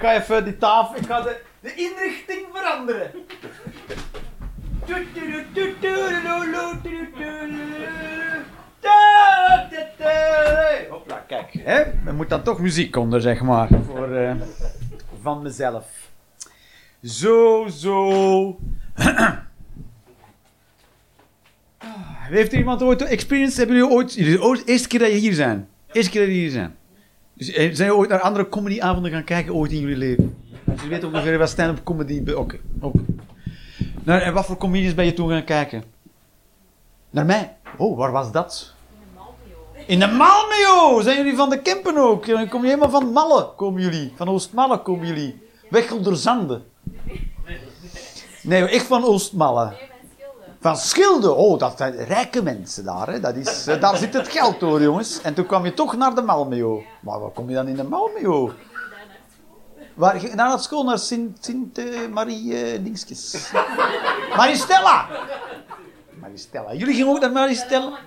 ik ga even die tafel, ik ga de, de inrichting veranderen. Hopla, kijk, hè? er moet dan toch muziek onder, zeg maar, voor, eh, van mezelf. Zo, zo. Heeft er iemand ooit experience? Hebben jullie ooit, eerste keer dat je hier zijn? Eerste keer dat jullie hier zijn. Dus, eh, zijn jullie ooit naar andere comedyavonden gaan kijken ooit in jullie leven? Dus jullie weten ongeveer wat stand-up comedy... Oké, oké. Nou, en wat voor comedians ben je toen gaan kijken? Naar mij? Oh, waar was dat? In de Malmeo! Zijn jullie van de Kempen ook? Dan Kom je helemaal van Malle, komen jullie. Van Oostmalle komen jullie. Weg onder zanden. Nee, ik van Oostmalle. Van Schilde. Oh, dat zijn rijke mensen daar. Hè. Dat is, eh, daar zit het geld door, jongens. En toen kwam je toch naar de Malmeo. Maar waar kom je dan in de Malmeo? Waar, ging- naar school, naar Sint, Sint eh, Marie eh, Dingskes. Maristella! Jullie gingen ook naar Maristella?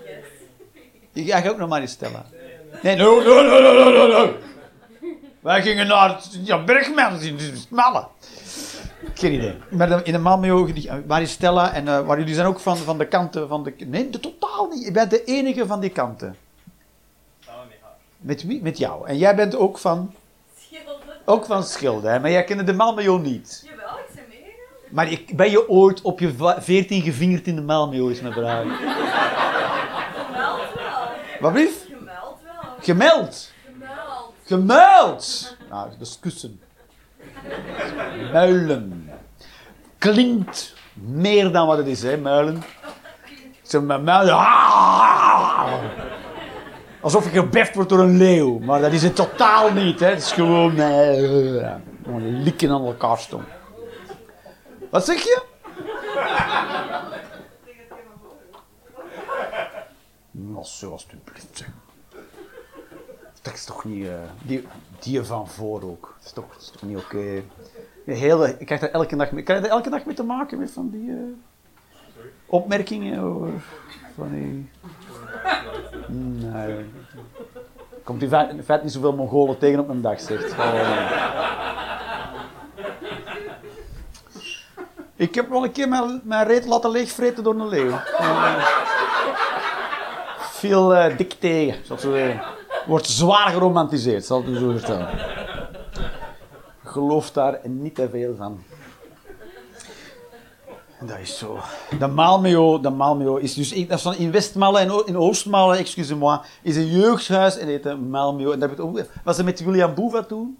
Je gaat ook naar Maristella. Nee, no, no, no, no, no. Wij gingen naar ja, Bergman, in Malle. Geen idee. Maar dan in de Malmeo, die- Maristella, en eh, waar jullie zijn ook van, van de kanten van de... Nee, de, totaal niet. Je bent de enige van die kanten. Met wie? Met jou. En jij bent ook van... Ook van Schilde, hè? maar jij kende de Malmeo niet. Jawel, ik ben meegegaan. Maar ik, ben je ooit op je 14 gevingerd in de Malmeo, is mijn vraag. Gemeld wel. Wat blieft? Gemeld wel. Gemeld. Gemeld. Gemuild! Nou, dat is kussen. Muilen. Klinkt meer dan wat het is, hè, muilen. Ze muilen. Ah! Alsof je gebeft wordt door een leeuw. Maar dat is het totaal niet, hè. Het is gewoon... eh, gewoon likken aan elkaar stom. Wat zeg je? Nou, zo alstublieft, zeg. Dat is toch niet... eh, die, die van voor ook. Dat is toch, niet oké. Hele, ik krijg daar elke dag mee... Krijg je daar elke dag mee te maken met van die... eh, opmerkingen over... Van die... Nee. Komt in feite, in niet zoveel Mongolen tegen op een dag, zegt. Ik heb wel een keer mijn, mijn reet laten leegvreten door een leeuw. Eh, veel eh, dik tegen, zoals. Wordt zwaar geromantiseerd, zal ik u zo vertellen. Geloof daar niet te veel van. Dat is zo. De Malmeo, de Malmeo is dus dat is van in Westmalle en in Oostmalle, excusez-moi, is een jeugdhuis en heet de Malmeo. En daar heb ook- was het met William Boeva toen?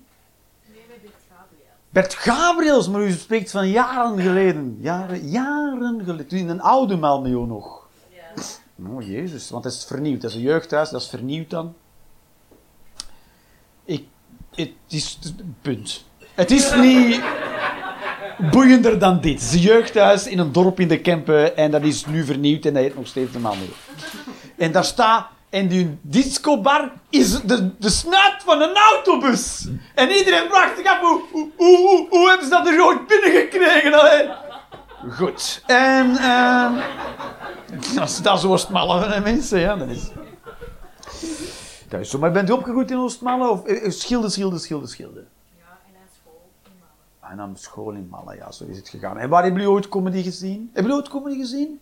Nee, met Bert Gabriel. Bert Gabriels, maar u spreekt van jaren geleden. Jaren, jaren geleden. Toen in een oude Malmeo nog. Ja. Oh, jezus, want dat is vernieuwd. Dat is een jeugdhuis, dat is vernieuwd dan. Ik, het is, punt. Het is niet boeiender dan dit. Een jeugdhuis in een dorp in de Kempen en dat is nu vernieuwd en dat heet nog steeds de Malmö. En daar staat, en die discobar is de, de snuit van een autobus. En iedereen vraagt zich af, hoe, hoe, hoe, hoe, hebben ze dat er ooit binnengekregen? Allee? Goed. En... ehm dat is, Oostmalle van mensen, ja. Dat is, zo. Maar bent u opgegroeid in Oostmalle? Of eh, eh, schilde, schilde, schilde, schilde? Ja, en aan school. in Malle. En dan school in Malle, ja, zo is het gegaan. En waar hebben jullie ooit comedy gezien? Hebben jullie ooit comedy gezien?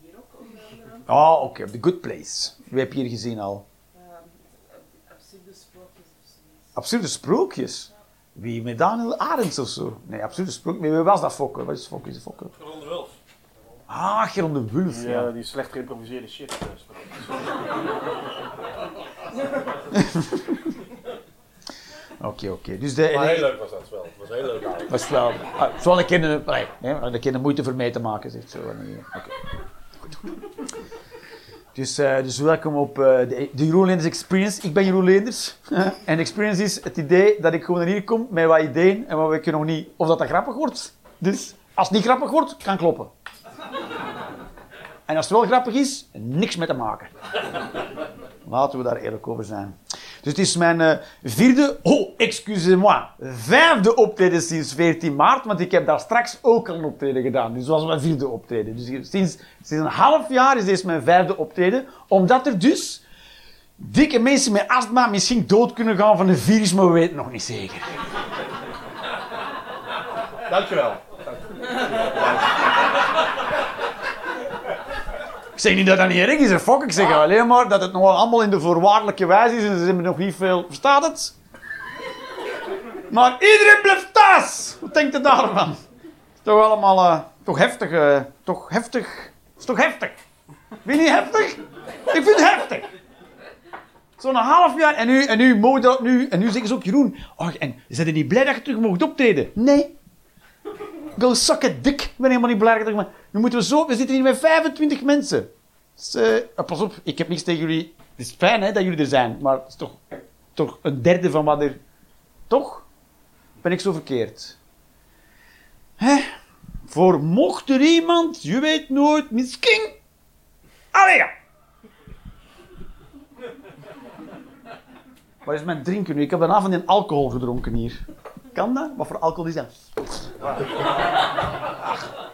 Hier ook andere. Oh, oké, op The Good Place. Wie heb je hier gezien al? Ehm, absurde sprookjes of zoiets. Absurde sprookjes. Wie, met Daniel Arends of zo? Nee, absurde sprookjes. Wie was dat Fokker? Wat is Fokker? Is Fokker? De Wulf. Ah, Geron de Wulf, Die, ja. eh, die slecht geïmproviseerde shit. Oké, oké. Dus de, Maar heel leuk was dat wel. Het was heel leuk. Dat is wel... Ah, het een keer een, nee, hè, een keer de moeite voor mee te maken, zegt zo. Eh. Goed. Dus, eh, dus welkom op eh, de, de Jeroen Leenders Experience. Ik ben Jeroen Leenders. en Experience is het idee dat ik gewoon naar hier kom met wat ideeën en wat we kunnen nog niet... Of dat dat grappig wordt. Dus als het niet grappig wordt, kan kloppen. En als het wel grappig is, niks mee te maken. Laten we daar eerlijk over zijn. Dus het is mijn eh, vierde, oh, excusez-moi, vijfde optreden sinds 14 maart, want ik heb daar straks ook al een optreden gedaan. Dus dat was mijn vierde optreden. Dus sinds, sinds een half jaar is deze mijn vijfde optreden, omdat er dus dikke mensen met astma misschien dood kunnen gaan van een virus, maar we weten nog niet zeker. Dankjewel. Ik zeg niet dat dat niet erg is, fuck. Ik zeg alleen maar dat het nog allemaal in de voorwaardelijke wijze is en ze hebben nog niet veel... Verstaat het? Maar iedereen blijft thuis! Wat denkt u daarvan? Is toch allemaal... eh, toch heftig, eh, toch heftig. Is toch heftig? Vind je niet heftig? Ik vind het heftig. Zo'n half jaar en nu, en nu, mogen dat nu, en nu zeggen ze ook, Jeroen, oh, en zijn er niet blij dat je terug mocht optreden? Nee. Go suck a dick. Ik ben helemaal niet blij Nu moeten we zo... We zitten hier met 25 mensen. Dus, eh, ah, pas op, ik heb niks tegen jullie. Het is fijn hè, dat jullie er zijn, maar het is toch, toch een derde van wat er... Toch? Ben ik zo verkeerd? Hè? Voor mocht er iemand, je weet nooit, misschien... Allee ja. Waar is mijn drinken nu? Ik heb een avond in alcohol gedronken hier. Kan dat? Wat voor alcohol is dat?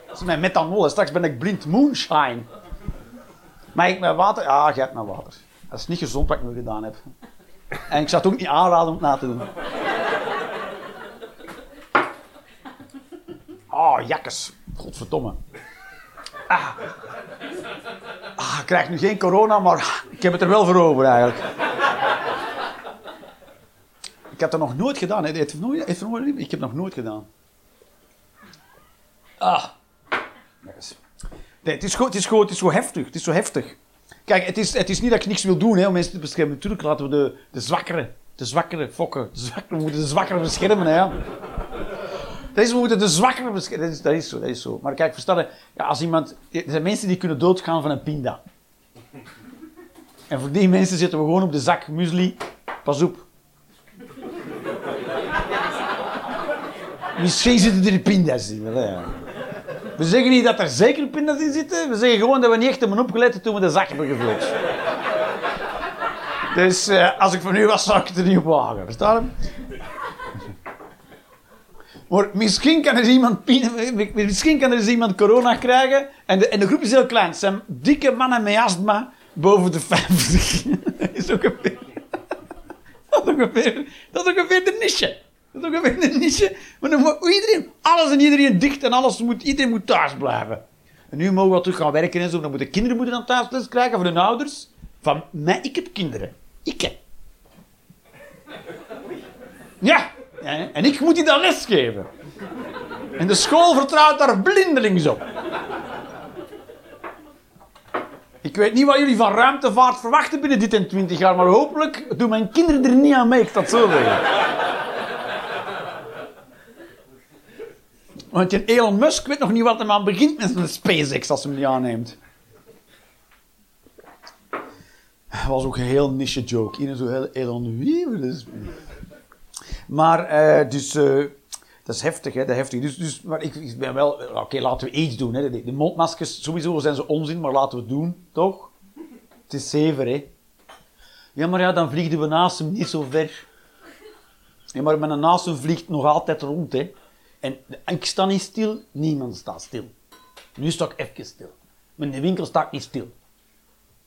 Dat is mijn methanol. Straks ben ik blind moonshine. Maar ik met water? Ja, jij hebt mijn water. Dat is niet gezond wat ik nu gedaan heb. En ik zou het ook niet aanraden om het na te doen. Ah, jakkes. Godverdomme. Ah. ah. Ik krijg nu geen corona, maar ik heb het er wel voor over eigenlijk. Ik heb dat nog nooit gedaan. Het heeft nooit, ik heb het nog nooit gedaan. Ah. Nee, het is gewoon, het is gewoon, het is zo heftig. Het is zo heftig. Kijk, het is, het is niet dat ik niks wil doen hè, om mensen te beschermen. Natuurlijk laten we de, de zwakkeren, de zwakkeren fokken. De we moeten de zwakkeren beschermen, hè. Dat is, we moeten de zwakkeren beschermen. Dat is, dat is zo, dat is zo. Maar kijk, verstaan, ja, als iemand... Er zijn mensen die kunnen doodgaan van een pinda. En voor die mensen zitten we gewoon op de zak muesli. Pas op. Misschien zitten er pinda's in. wel. We zeggen niet dat er zeker pinda's in zitten. We zeggen gewoon dat we niet echt hebben opgelet toen we de zak hebben gevuld. Dus eh, als ik van u was, zou ik het er niet op wagen. Verstaan? Maar misschien kan er iemand, misschien kan er iemand corona krijgen. En de, en de groep is heel klein. Het zijn dikke mannen met astma boven de 50. dat is ongeveer, dat is ongeveer, dat is ongeveer de niche. Dat is ongeveer de niche. Maar dan moet iedereen, alles en iedereen dicht en alles moet, iedereen moet thuis blijven. En nu mogen we terug gaan werken en zo. Dan moeten kinderen moeten dan thuisles krijgen voor hun ouders. Van mij, ik heb kinderen. Ik heb. Ja, en en ik moet die dan lesgeven. En de school vertrouwt daar blindelings op. Ik weet niet wat jullie van ruimtevaart verwachten binnen dit en 20 jaar, maar hopelijk doen mijn kinderen er niet aan mee, ik dat zo zeggen. Want je Elon Musk weet nog niet wat hem aan begint met zijn SpaceX als hij hem niet aanneemt. Dat was ook een heel niche joke. Iedereen zo heel Elon? Dus... Maar, eh, dus, eh, dat is heftig, hè, dat is heftig. Dus, dus, maar ik, ik ben wel, oké, laten we iets doen. Hè. De, mondmaskers, sowieso zijn ze onzin, maar laten we het doen, toch? Het is zever, hè. Ja, maar ja, dan vliegen we naast hem niet zo ver. Ja, maar mijn naast hem vliegt nog altijd rond, hè. En ik sta niet stil, niemand staat stil. Nu sta ik even stil. Maar de winkel sta ik niet stil.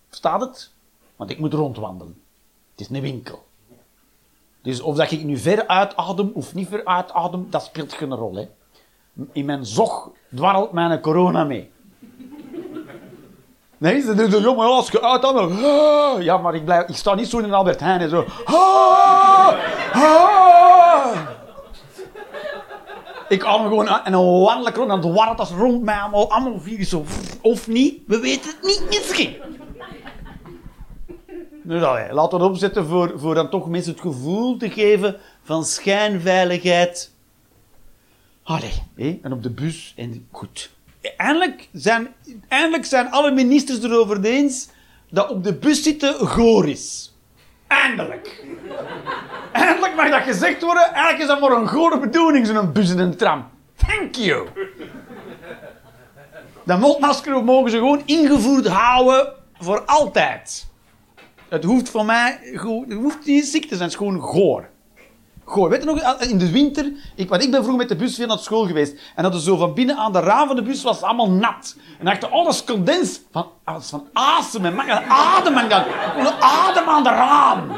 Verstaat het? Want ik moet rondwandelen. Het is een winkel. Dus of dat ik nu ver uitadem of niet ver uitadem, dat speelt geen rol. Hè. In mijn zog dwarrelt mijn corona mee. Nee, ze doen maar als je uitademt... ah, Ja, maar ik, blijf, ik sta niet zo in Albert Heijn en zo... Ik adem gewoon en dan wandel ik rond en dwarrelt dat rond mij allemaal, allemaal virussen. Of niet, we weten het niet, misschien. Dus allee, laten we het opzetten voor, voor dan toch mensen het gevoel te geven van schijnveiligheid. Allee, en op de bus en goed. Eindelijk zijn, eindelijk zijn alle ministers erover eens dat op de bus zitten goor is. Eindelijk. Eindelijk mag dat gezegd worden. Eigenlijk is dat maar een gore bedoeling, zo'n bus en een tram. Thank you. Dat mondmasker mogen ze gewoon ingevoerd houden voor altijd. Het hoeft voor mij het hoeft niet ziek te zijn, het is gewoon goor. Gooi. Weet je nog, in de winter, ik, want ik ben vroeger met de bus weer naar school geweest. En dat er zo van binnen aan de raam van de bus was allemaal nat. En dacht, is condens van, van asem en mag adem en dan. Adem aan de raam.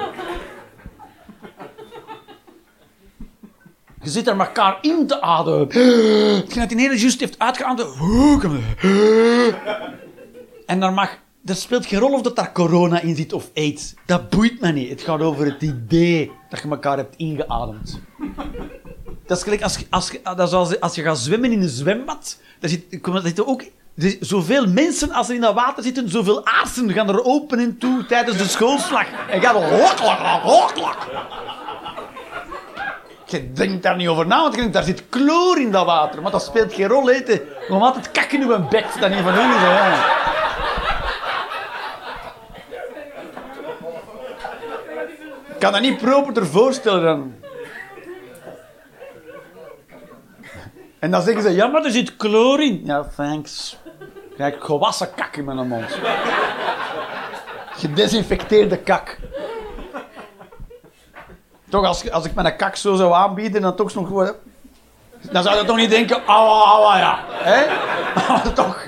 Je zit er elkaar in te ademen. Hetgeen dat die ene juist heeft uitgeademd. En dan mag... Dat speelt geen rol of dat daar corona in zit of aids. Dat boeit me niet. Het gaat over het idee dat je elkaar hebt ingeademd. Dat is gelijk als, je- als, als, als je gaat zwemmen in een zwembad. Daar zit, daar zitten ook... er zoveel mensen als er in dat water zitten, zoveel aarsen gaan er open en toe tijdens de schoolslag. En gaat er hoklak, hoklak. Je denkt daar niet over na, want je denkt, daar zit chloor in dat water. Maar dat speelt geen rol, hè. Je moet altijd kakken in je bek, dat niet van hè. Ik kan dat niet proper voorstellen dan. En dan zeggen ze, ja, maar er zit chloor in. Ja, thanks. Kijk, gewassen kak in mijn mond. Gedesinfecteerde kak. Toch, als, als ik mijn kak zo zou aanbieden, dan toch nog gewoon... Dan zou je toch niet denken, aua, ja. Hè? Maar toch.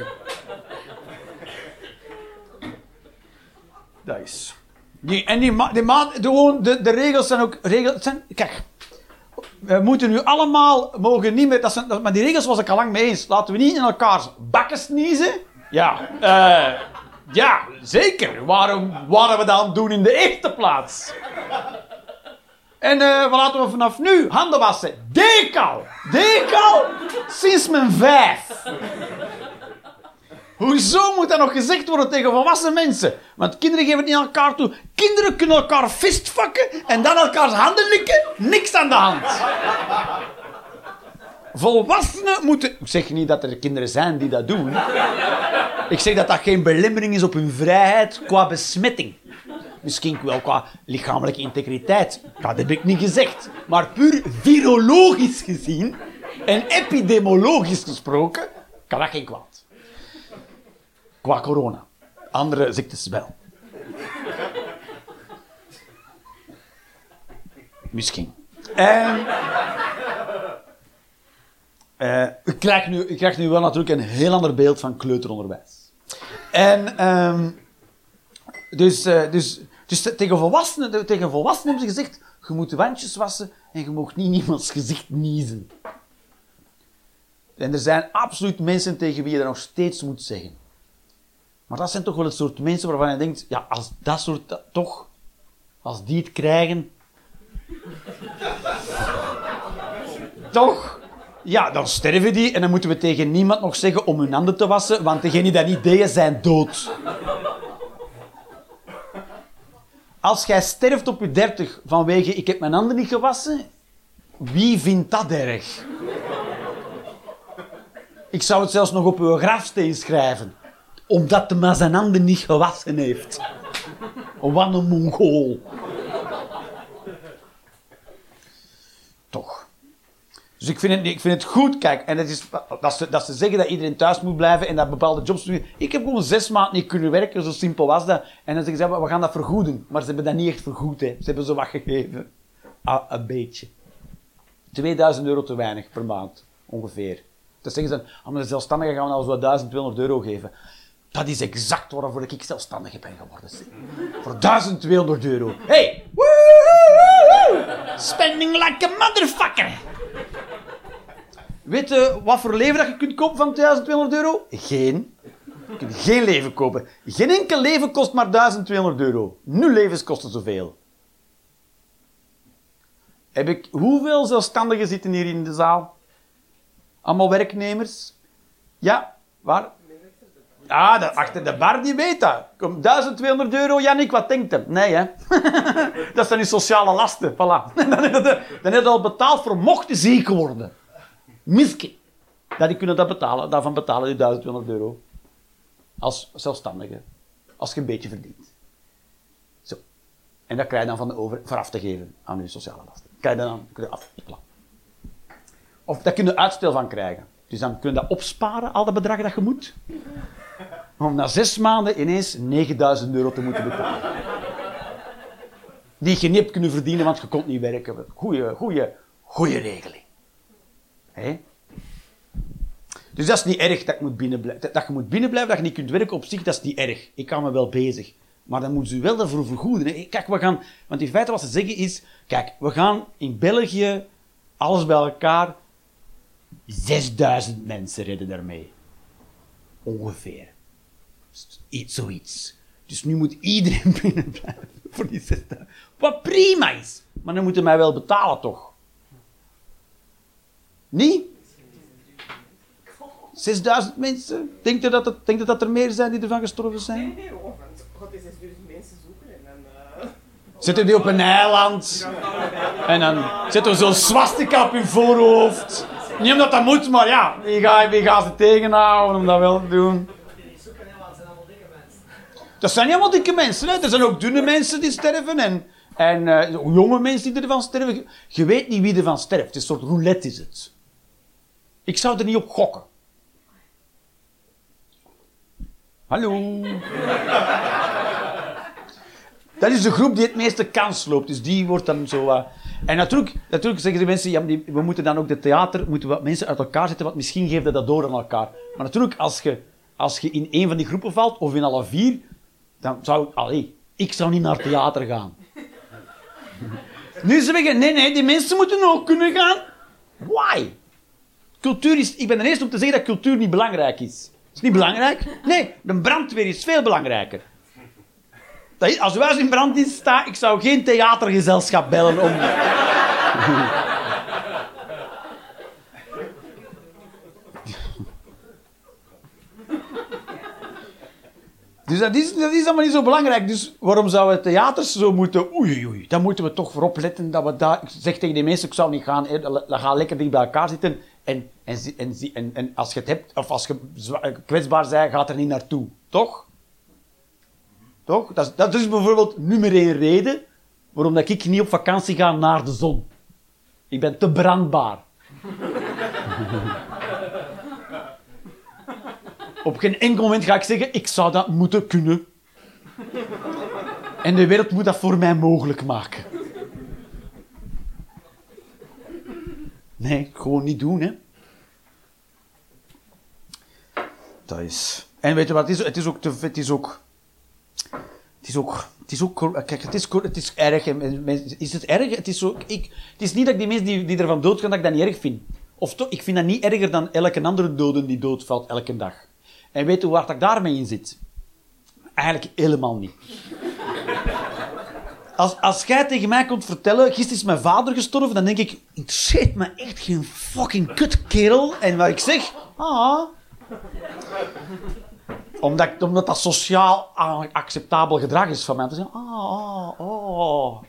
Dat is... Die, en die, ma, die ma, de, de, regels zijn ook... Regels zijn, kijk, we moeten nu allemaal... Mogen niet meer... Dat zijn, dat, maar die regels was ik al lang mee eens. Laten we niet in elkaars bakken sniezen. Ja, eh... ja, zeker. Waarom waren we dat aan het doen in de eerste plaats? En eh, wat laten we vanaf nu handen wassen. Decal. Decal sinds mijn vijf. Hoezo moet dat nog gezegd worden tegen volwassen mensen? Want kinderen geven het niet aan elkaar toe. Kinderen kunnen elkaar fistvakken en dan elkaars handen likken. Niks aan de hand. Volwassenen moeten... Ik zeg niet dat er kinderen zijn die dat doen. Ik zeg dat dat geen belemmering is op hun vrijheid qua besmetting. Misschien wel qua lichamelijke integriteit. Dat heb ik niet gezegd. Maar puur virologisch gezien en epidemiologisch gesproken kan dat geen kwaad. Qua corona. Andere ziektes wel. Misschien. En, eh, ik, krijg nu, ik krijg nu wel natuurlijk een heel ander beeld van kleuteronderwijs. En ehm, dus, eh, dus, dus tegen, volwassenen, tegen volwassenen hebben ze gezegd: je moet de wandjes wassen en je mag niet in iemands gezicht niezen. En er zijn absoluut mensen tegen wie je dat nog steeds moet zeggen. Maar dat zijn toch wel het soort mensen waarvan je denkt: ja, als dat soort toch, als die het krijgen. toch, ja, dan sterven die en dan moeten we tegen niemand nog zeggen om hun handen te wassen, want degenen die dat niet deden zijn dood. Als jij sterft op je dertig vanwege ik heb mijn handen niet gewassen, wie vindt dat erg? Ik zou het zelfs nog op uw grafsteen schrijven. Omdat de maar zijn handen niet gewassen heeft. Wat een mongool. Dus ik vind, het, ik vind het goed, kijk, en het is, dat, ze, dat ze zeggen dat iedereen thuis moet blijven en dat bepaalde jobs. Ik heb gewoon zes maanden niet kunnen werken, zo simpel was dat. En dan zeggen ze, we gaan dat vergoeden. Maar ze hebben dat niet echt vergoed, hè. Ze hebben zo wat gegeven. Ah, een beetje. 2000 euro te weinig per maand, ongeveer. Dan zeggen ze, aan de zelfstandigen gaan we nou zo 1200 euro geven. Dat is exact waarvoor ik zelfstandige ben geworden. Voor 1200 euro. Hey! Woehoe! Spending like a motherfucker! Weet je wat voor leven dat je kunt kopen van 1200 euro? Geen. Je kunt geen leven kopen. Geen enkel leven kost maar 1200 euro. Nul levens kosten zoveel. Heb ik, hoeveel zelfstandigen zitten hier in de zaal? Allemaal werknemers? Ja, waar? Ah, achter de bar, die weet dat. Kom, 1200 euro, Jannik, wat denkt hem? Nee, hè. dat zijn die sociale lasten, voilà. dan heb je al betaald voor mochten ziek worden. Miskin. Dat die kunnen dat betalen, daarvan betalen die 1200 euro. Als zelfstandige. Als je een beetje verdient. Zo. En dat krijg je dan van de over voor af te geven aan je sociale lasten. Krijg je dan kun je af. Of daar kun je uitstel van krijgen. Dus dan kun je dat opsparen, al dat bedrag dat je moet. Om na zes maanden ineens 9000 euro te moeten betalen. die je niet hebt kunnen verdienen, want je kon niet werken. Goeie, goeie, goeie regeling. Dus dat is niet erg dat je moet binnenblijven. Dat je moet binnenblijven, dat je niet kunt werken op zich, dat is niet erg. Ik kan me wel bezig. Maar dan moeten ze wel daarvoor vergoeden. Hè. Kijk, we gaan... Want in feite wat ze zeggen is... Kijk, we gaan in België alles bij elkaar 6000 mensen redden daarmee. Ongeveer. Iets, zoiets. Dus nu moet iedereen binnen blijven voor die 6000. Wat prima is. Maar dan moeten mij wel betalen, toch? Niet? 6000 mensen? Denkt u dat, het, denkt u dat er meer zijn die ervan gestorven zijn? Nee, nee, want God is 6000 mensen zoeken en dan... eh Zitten die op een eiland? En dan zitten we zo'n swastika op hun voorhoofd. Niet omdat dat moet, maar ja, wie gaat wie gaat ze tegenhouden om dat wel te doen? Dat zijn niet allemaal dikke mensen. Hè? Er zijn ook dunne mensen die sterven en, en eh, jonge mensen die ervan sterven. Je weet niet wie ervan sterft. Het is een soort roulette is het. Ik zou er niet op gokken. Hallo. Dat is de groep die het meeste kans loopt. Dus die wordt dan zo... eh, En natuurlijk, natuurlijk zeggen de mensen, ja, die- we moeten dan ook de theater, moeten wat mensen uit elkaar zetten, want misschien geeft dat dat door aan elkaar. Maar natuurlijk, als je, als je in één van die groepen valt, of in alle vier, dan zou ik... Allee, ik zou niet naar theater gaan. nu zeggen nee, nee, die mensen moeten ook kunnen gaan. Why? Cultuur is... Ik ben de eerste om te zeggen dat cultuur niet belangrijk is. Is niet belangrijk? Nee, de brandweer is veel belangrijker. Dat als uw huis in brand is, sta, ik zou geen theatergezelschap bellen om... Dus dat is, dat is allemaal niet zo belangrijk. Dus waarom zouden theaters zo moeten... Oei, oei, dan moeten we toch voorop letten dat we daar... Ik zeg tegen die mensen, ik zou niet gaan... la- Ga lekker dicht bij elkaar zitten. En, en, en, en, als je het hebt, of als je kwetsbaar bent, gaat er niet naartoe. Toch? Toch? Dat is, dat is bijvoorbeeld nummer één reden waarom dat ik niet op vakantie ga naar de zon. Ik ben te brandbaar. op geen enkel moment ga ik zeggen, ik zou dat moeten kunnen. En de wereld moet dat voor mij mogelijk maken. Nee, gewoon niet doen, hè. Dat is... En weet je wat, het is, het is ook... Te, het is ook het is ook, het is ook, kijk, het is, het is erg. Is het erg? Het is, ook, ik, het is niet dat die mensen die, die ervan doodgaan, dat ik dat niet erg vind. Of toch, ik vind dat niet erger dan elke andere dode die doodvalt elke dag. En weet je waar dat ik daarmee in zit? Eigenlijk helemaal niet. Als, als jij tegen mij komt vertellen, gisteren is mijn vader gestorven, dan denk ik, shit, maar echt geen fucking kutkerel. En wat ik zeg, ah, omdat, omdat dat sociaal acceptabel gedrag is van mij. Te zeggen, ah, oh.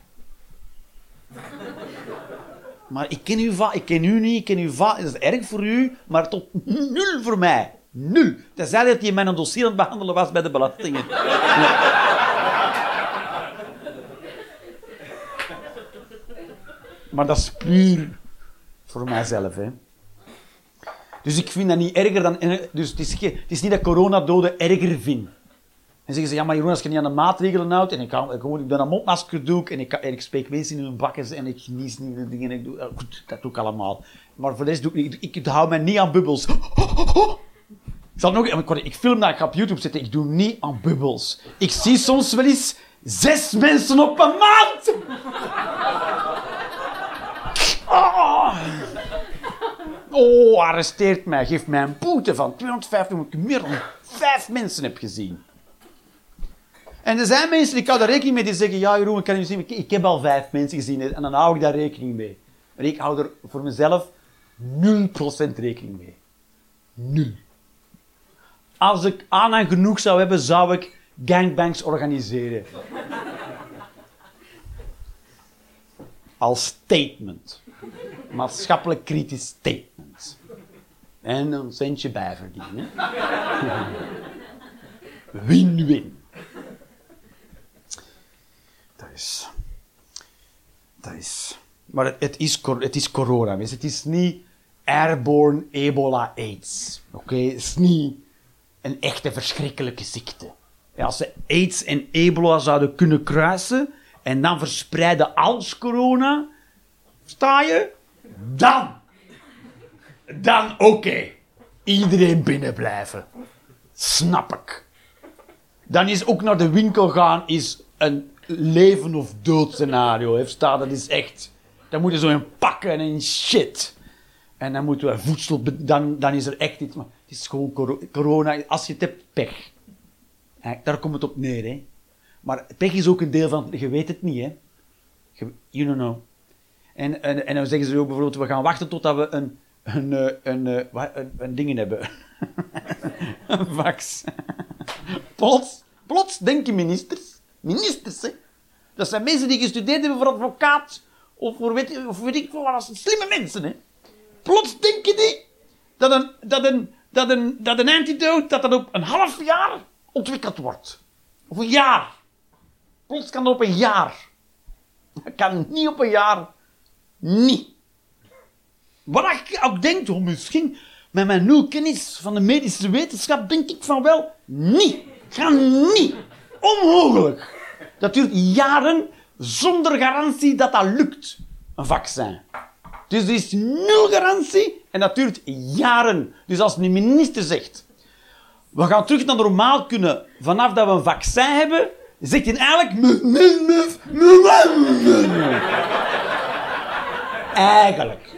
Maar ik ken, va ik ken u niet, ik ken uw va Dat is erg voor u, maar tot nul voor mij. Nul. Tenzij dat hij mijn dossier aan het behandelen was bij de belastingen. Maar dat is puur voor mijzelf, hè. Dus ik vind dat niet erger dan... Dus het is, het is niet dat coronadoden erger vind. En zeggen ze, ja, maar Jeroen, als je niet aan de maatregelen houdt, en ik, kan, ik, gewoon, ik doe een mondmasker doe en ik, ik spreek mensen in hun bakken en ik nies niet de dingen, en ik doe, eh, goed, dat doe ik allemaal. Maar voor de doe ik ik, ik hou mij niet aan bubbels. Ik, zal nog, ik, film dat, ik op YouTube zetten, ik doe niet aan bubbels. Ik zie soms wel eens zes mensen op een maand. Ah. Oh, arresteert mij. Geef mij een boete van 250 omdat ik meer dan vijf mensen heb gezien. En er zijn mensen, hou daar rekening mee, die zeggen, ja Jeroen, ik kan je zien, ik, ik heb al vijf mensen gezien en dan hou ik daar rekening mee. Maar ik hou er voor mezelf 0% rekening mee. Nul. Als ik aan en genoeg zou hebben, zou ik gangbangs organiseren. Als statement. Maatschappelijk kritisch statement. En een centje bijverdienen. Win-win. Dat is... Dat is... Maar het, is, het is corona, mensen. Het is niet airborne ebola AIDS. Oké? Het is niet een echte verschrikkelijke ziekte. Als ze AIDS en ebola zouden kunnen kruisen en dan verspreiden als corona, sta je? Dan, dan oké. Iedereen binnen blijven. Snap ik. Dan is ook naar de winkel gaan is een leven of dood scenario. Heeft staan, dat is echt. Dan moeten zo in pakken en shit. En dan moeten we voedsel, dan, dan is er echt iets. Maar het is gewoon coro- corona. Als je het hebt, pech. Daar komt het op neer, hè. Maar pech is ook een deel van, je weet het niet, hè. You don't know. En, en, en dan zeggen ze ook bijvoorbeeld, we gaan wachten totdat we een, een, eh, een, eh, wa- een, een dingen hebben. een vax. Plots, plots denken ministers, ministers, hè. Dat zijn mensen die gestudeerd hebben voor advocaat, of voor weet, of weet ik veel slimme mensen, hè. Plots denken die dat een, dat een, dat een, dat een antidote, dat dat op een half jaar ontwikkeld wordt. Of een jaar. Plots kan dat op een jaar. Dat kan niet op een jaar. Niet. Wat ik ook denk, oh, misschien met mijn nul kennis van de medische wetenschap, denk ik van wel, niet. Ga niet. Onmogelijk. Dat duurt jaren zonder garantie dat dat lukt, een vaccin. Dus er is nul garantie en dat duurt jaren. Dus als een minister zegt, we gaan terug naar normaal kunnen vanaf dat we een vaccin hebben, zegt hij eigenlijk... Eigenlijk.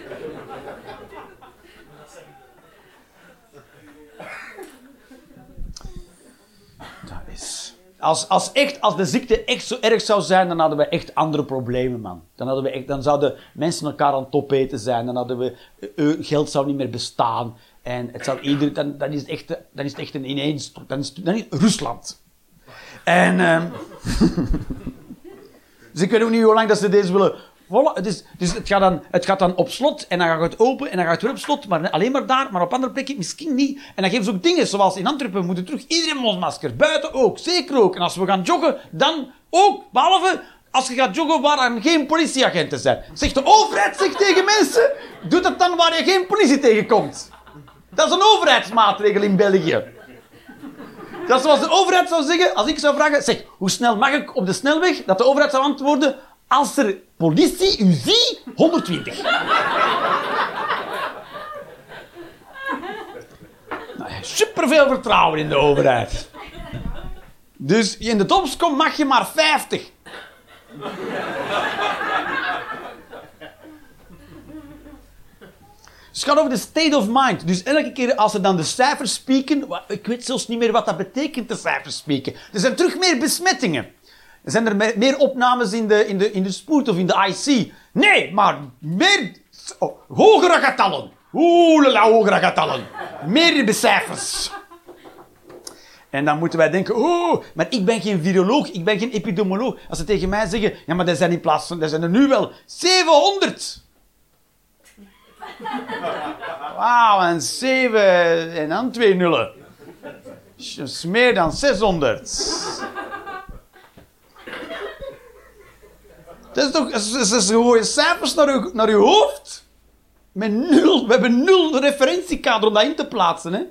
Dat is... Als, als, echt, als de ziekte echt zo erg zou zijn, dan hadden we echt andere problemen, man. Dan, hadden we echt, dan zouden mensen elkaar aan het opeten zijn. Dan hadden we... eh, eh, geld zou niet meer bestaan. En het zou ieder, dan, is het echt, dan is het echt een ineens... Dan is, dan Rusland. En... ehm, dus ook niet hoe lang dat ze deze willen dus het, gaat dan, het gaat dan op slot en dan gaat het open en dan gaat het weer op slot. Maar alleen maar daar, maar op andere plekken misschien niet. En dan geven ze ook dingen, zoals in Antwerpen moeten terug iedereen mondmasker. Buiten ook, zeker ook. En als we gaan joggen, dan ook. Behalve als je gaat joggen waar er geen politieagenten zijn. Zegt de overheid zegt tegen mensen, doe dat dan waar je geen politie tegenkomt. Dat is een overheidsmaatregel in België. Dat is zoals de overheid zou zeggen, als ik zou vragen, zeg, hoe snel mag ik op de snelweg? Dat de overheid zou antwoorden, als er politie u ziet, 120. Nou, superveel vertrouwen in de overheid. Dus in de tops komt, mag je maar 50. Dus het gaat over de state of mind. Dus elke keer als ze dan de cijfers spieken, ik weet zelfs niet meer wat dat betekent, de cijfers spieken. Er zijn terug meer besmettingen. Zijn er me- meer opnames in de, in de, in de spoed of in de IC. Nee, maar meer, oh, hogere getallen. Oeh, hogere getallen. Meer cijfers. En dan moeten wij denken, oh, maar ik ben geen viroloog, ik ben geen epidemioloog. Als ze tegen mij zeggen, ja, maar er zijn in plaats van, er zijn er nu wel 700. Wauw, en 7 en dan twee nullen. Meer dan 600. Dat is toch, is gewoon cijfers naar uw, naar hoofd. Met nul, we hebben nul referentiekader om dat in te plaatsen, hè.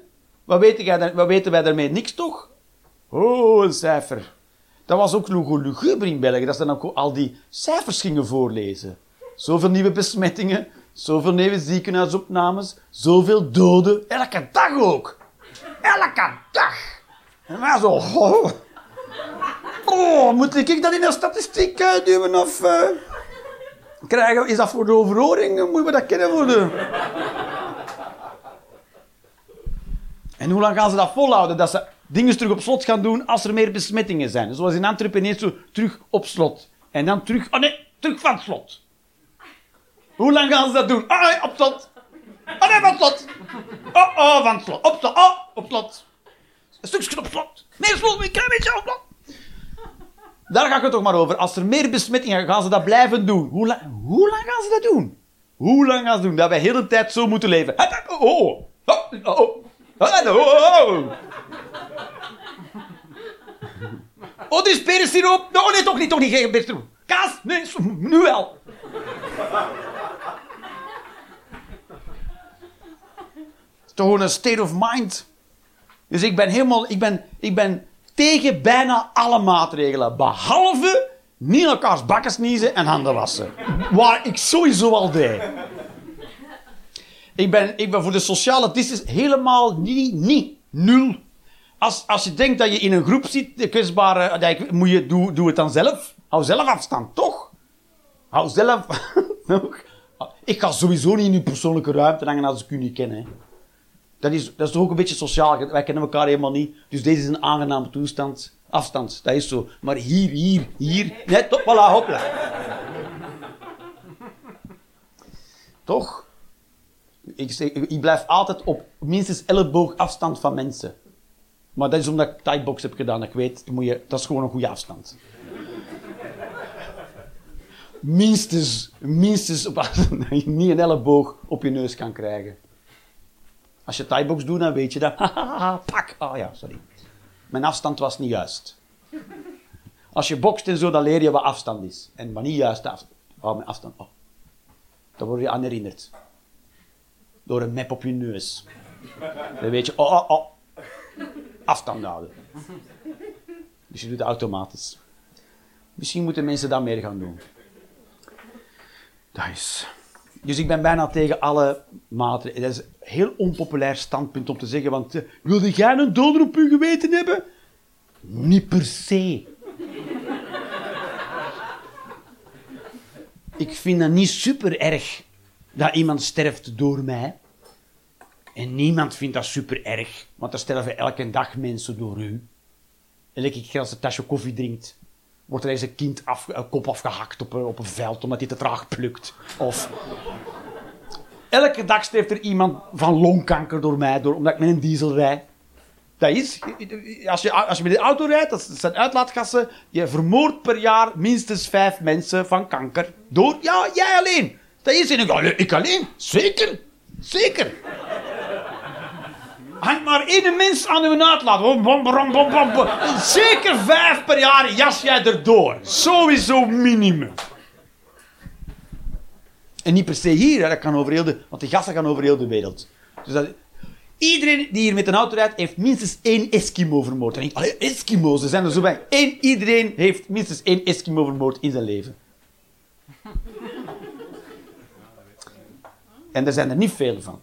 Wat, weet jij, weten wij daarmee? Niks, toch? Oh, een cijfer. Dat was ook nog luguber in België, dat ze dan al die cijfers gingen voorlezen. Zoveel nieuwe besmettingen, zoveel nieuwe ziekenhuisopnames, zoveel doden. Elke dag ook. Elke dag. En wij zo... Oh, oh moet ik dat in de statistiek eh, duwen of... eh, krijgen, is dat voor de overhoring? Moeten we dat kennen voor de... En hoe lang gaan ze dat volhouden? Dat ze dingen terug op slot gaan doen als er meer besmettingen zijn. Zoals in Antwerpen zo terug op slot. En dan terug... Oh nee, terug van slot. Hoe lang gaan ze dat doen? Ah, nee, op slot. Oh nee, van slot. Oh, oh, van slot. Op slot. Oh, op slot. Een stukje op slot. Meer slot, een beetje op slot. Daar ga ik het toch maar over. Als er meer besmettingen gaan ze dat blijven doen. Hoe, lang? gaan ze dat doen? Hoe lang gaan ze doen? Dat wij de hele tijd zo moeten leven. Oh, oh, oh. Oh, oh. Oh, oh. Oh, dit is perensiroop. Nee, toch niet, toch niet. Geen. Kaas? Nee, nu wel. Het is toch gewoon een state of mind. Dus ik ben helemaal... Ik ben, ik ben tegen bijna alle maatregelen. Behalve Niet elkaars bakken sniezen en handen wassen. Waar ik sowieso al deed. Ik ben, ik ben voor de sociale distance helemaal niet, niet, nul. Als, als je denkt dat je in een groep zit, de kwetsbare, ik- moet je, doe, doe het dan zelf. Hou zelf afstand, toch? Hou zelf... ik ga sowieso niet in uw persoonlijke ruimte hangen als ik u niet ken. Hè. Dat, is, dat is toch ook een beetje sociaal. Wij kennen elkaar helemaal niet. Dus deze is een aangename toestand. Afstand, dat is zo. Maar hier, hier, hier. Net op, voilà, hopla. Toch? Ik, zeg, ik blijf altijd op minstens elleboog afstand van mensen. Maar dat is omdat ik thai-box heb gedaan. Ik weet, moet je, dat is gewoon een goede afstand. Minstens, minstens op afstand je niet een elleboog op je neus kan krijgen. Als je thai-box doet, dan weet je dat. Pak! Ah ja, sorry. Mijn afstand was niet juist. Als je bokst en zo, dan leer je wat afstand is. En wat niet juist afstand. Oh, mijn afstand. Oh. Dan word je aan herinnerd. Door een map op je neus. Dan weet je, oh, oh, oh. Afstand houden. Dus je doet het automatisch. Misschien moeten mensen dat meer gaan doen. Dat is. Dus ik ben bijna tegen alle maatregelen. Dat is een heel onpopulair standpunt om te zeggen, want eh, wilde jij een doder op je geweten hebben? Niet per se. ik vind het niet super erg dat iemand sterft door mij. En niemand vindt dat super erg, want er sterven elke dag mensen door u. Elke keer als een tasje koffie drinkt, wordt er eens een kind af, een kop afgehakt op een, op een veld omdat hij te traag plukt. Of elke dag sterft er iemand van longkanker door mij, door, omdat ik met een diesel rijd. Dat is, als je, als je met de auto rijdt, dat zijn uitlaatgassen, je vermoordt per jaar minstens vijf mensen van kanker. Door, ja, jij alleen. Dat is en ik, alleen- ik alleen. Zeker, zeker. Hangt maar één mens aan uw uitlaat. Bom, bom, bom, bom, bom. Zeker vijf per jaar jas jij erdoor. Sowieso minimum. En niet per se hier, dat kan over heel de, want de gassen gaan over heel de wereld. Dus dat, iedereen die hier met een auto rijdt, heeft minstens één Eskimo vermoord. En ik, allee, Eskimo's, er zijn er zo bij. Iedereen heeft minstens één Eskimo vermoord in zijn leven. En er zijn er niet veel van.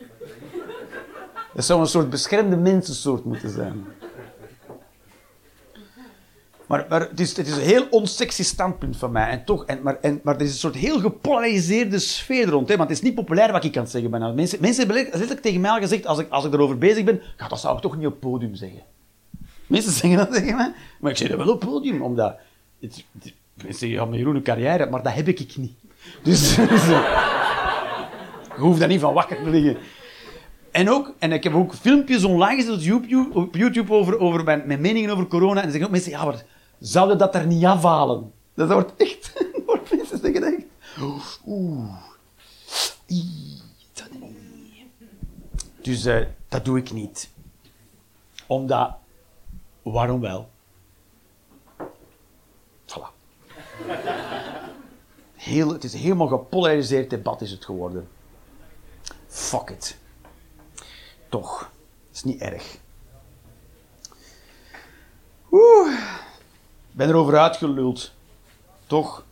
Dat zou een soort beschermde mensensoort moeten zijn. Maar, maar het, is, het is een heel onsexy standpunt van mij. En toch, en, maar, en, maar er is een soort heel gepolariseerde sfeer rond. Hè? Want het is niet populair wat ik kan zeggen. bijna. Mensen, mensen hebben letterlijk tegen mij al gezegd, als ik, als ik erover bezig ben, ja, dat zou ik toch niet op podium zeggen. Mensen zeggen dat tegen mij, maar ik zeg dat wel op het podium, omdat... Het, het, mensen zeggen, ja, maar een carrière, maar dat heb ik niet. Dus... dus, eh, je hoeft daar niet van wakker te liggen. En ook, en ik heb ook filmpjes online gezet op YouTube, op YouTube over, over mijn, meningen over corona. En dan zeggen ook mensen, ja, maar zouden dat er niet afhalen? Dat wordt echt, wordt mensen zeggen echt, oeh, dat niet. Dus eh, dat doe ik niet. Omdat, waarom wel? Voilà. Heel, het is helemaal gepolariseerd debat is het geworden. Fuck it. Toch. is niet erg. Oeh. Ik ben erover uitgeluld. Toch?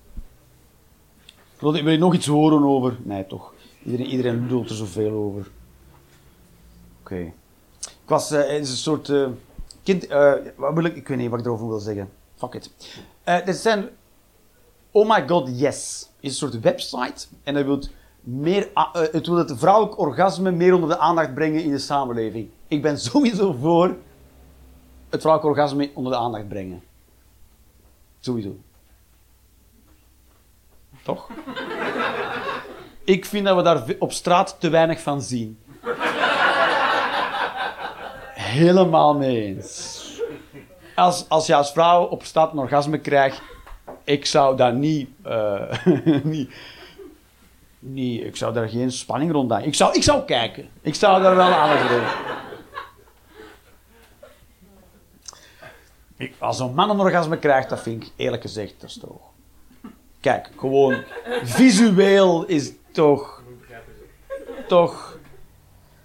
Wil je nog iets horen over? Nee, toch. Iedereen, iedereen lult er zoveel over. Oké. Ik was... is een soort... eh, kind... eh, wat wil ik... Ik weet niet wat ik erover wil zeggen. Fuck it. Er zijn... Oh my god, yes. Is een soort website. En dat wil meer, eh, het wil het vrouwelijk orgasme meer onder de aandacht brengen in de samenleving. Ik ben sowieso voor het vrouwelijk orgasme onder de aandacht brengen. Sowieso. Toch? Ik vind dat we daar op straat te weinig van zien. Helemaal mee eens. Als, als je als vrouw op straat een orgasme krijgt, ik zou daar niet, eh, niet, niet, ik zou daar geen spanning rond aan. Ik zou, ik zou kijken. Ik zou daar wel aan doen. Ik, als een man een orgasme krijgt, dat vind ik eerlijk gezegd, dat is toch. Kijk, gewoon visueel is toch. Toch.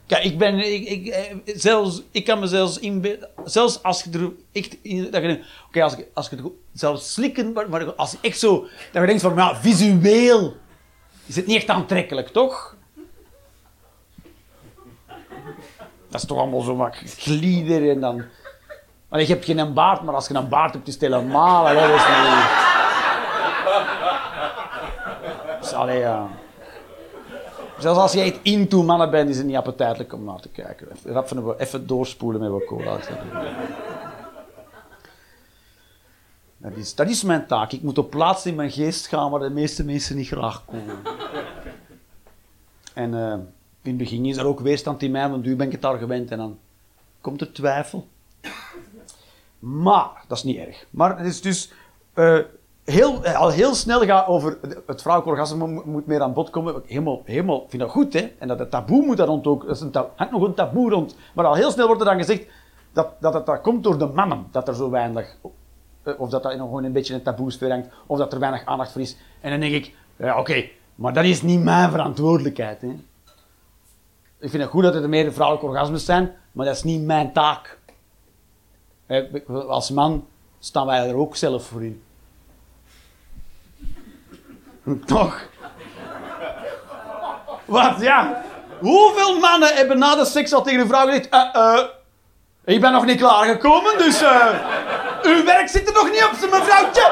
Kijk, ik ben... Ik, ik, eh, zelfs, ik kan me zelfs inbeelden... Zelfs als je er in- Dat je Oké, als, ik- als je het zelfs slikken... Maar, als echt zo... Dat je denkt van... Ja, visueel is het niet echt aantrekkelijk, toch? Dat is toch allemaal zo wat glieder en dan... Maar je hebt geen baard, maar als je een baard hebt, is het helemaal... Allee, dat is niet... Dus, allee, ja... Zelfs als je echt into mannen bent, is het niet appetijtelijk om naar te kijken. Even, even doorspoelen met wat cola. Dat is, dat is mijn taak. Ik moet op plaats in mijn geest gaan waar de meeste mensen niet graag komen. En eh, in het begin is er ook weerstand in mij, want nu ben ik het al gewend en dan komt er twijfel. Maar, dat is niet erg. Maar het is dus eh, heel, eh, al heel snel gaat over het vrouwelijk orgasme moet, meer aan bod komen. Helemaal, helemaal, vind dat goed, hè. En dat het taboe moet daar rond ook, er hangt nog een taboe rond. Maar al heel snel wordt er dan gezegd dat, dat het dat komt door de mannen, dat er zo weinig, of dat dat gewoon een beetje een taboe sfeer of dat er weinig aandacht voor is. En dan denk ik, ja oké, maar dat is niet mijn verantwoordelijkheid, hè. Ik vind het goed dat er meer vrouwelijke orgasmes zijn, maar dat is niet mijn taak. Als man staan wij er ook zelf voor in. Toch? Wat, ja. Hoeveel mannen hebben na de seks al tegen een vrouw gezegd... eh, eh, ik ben nog niet klaargekomen, dus... eh, uw werk zit er nog niet op, mevrouwtje.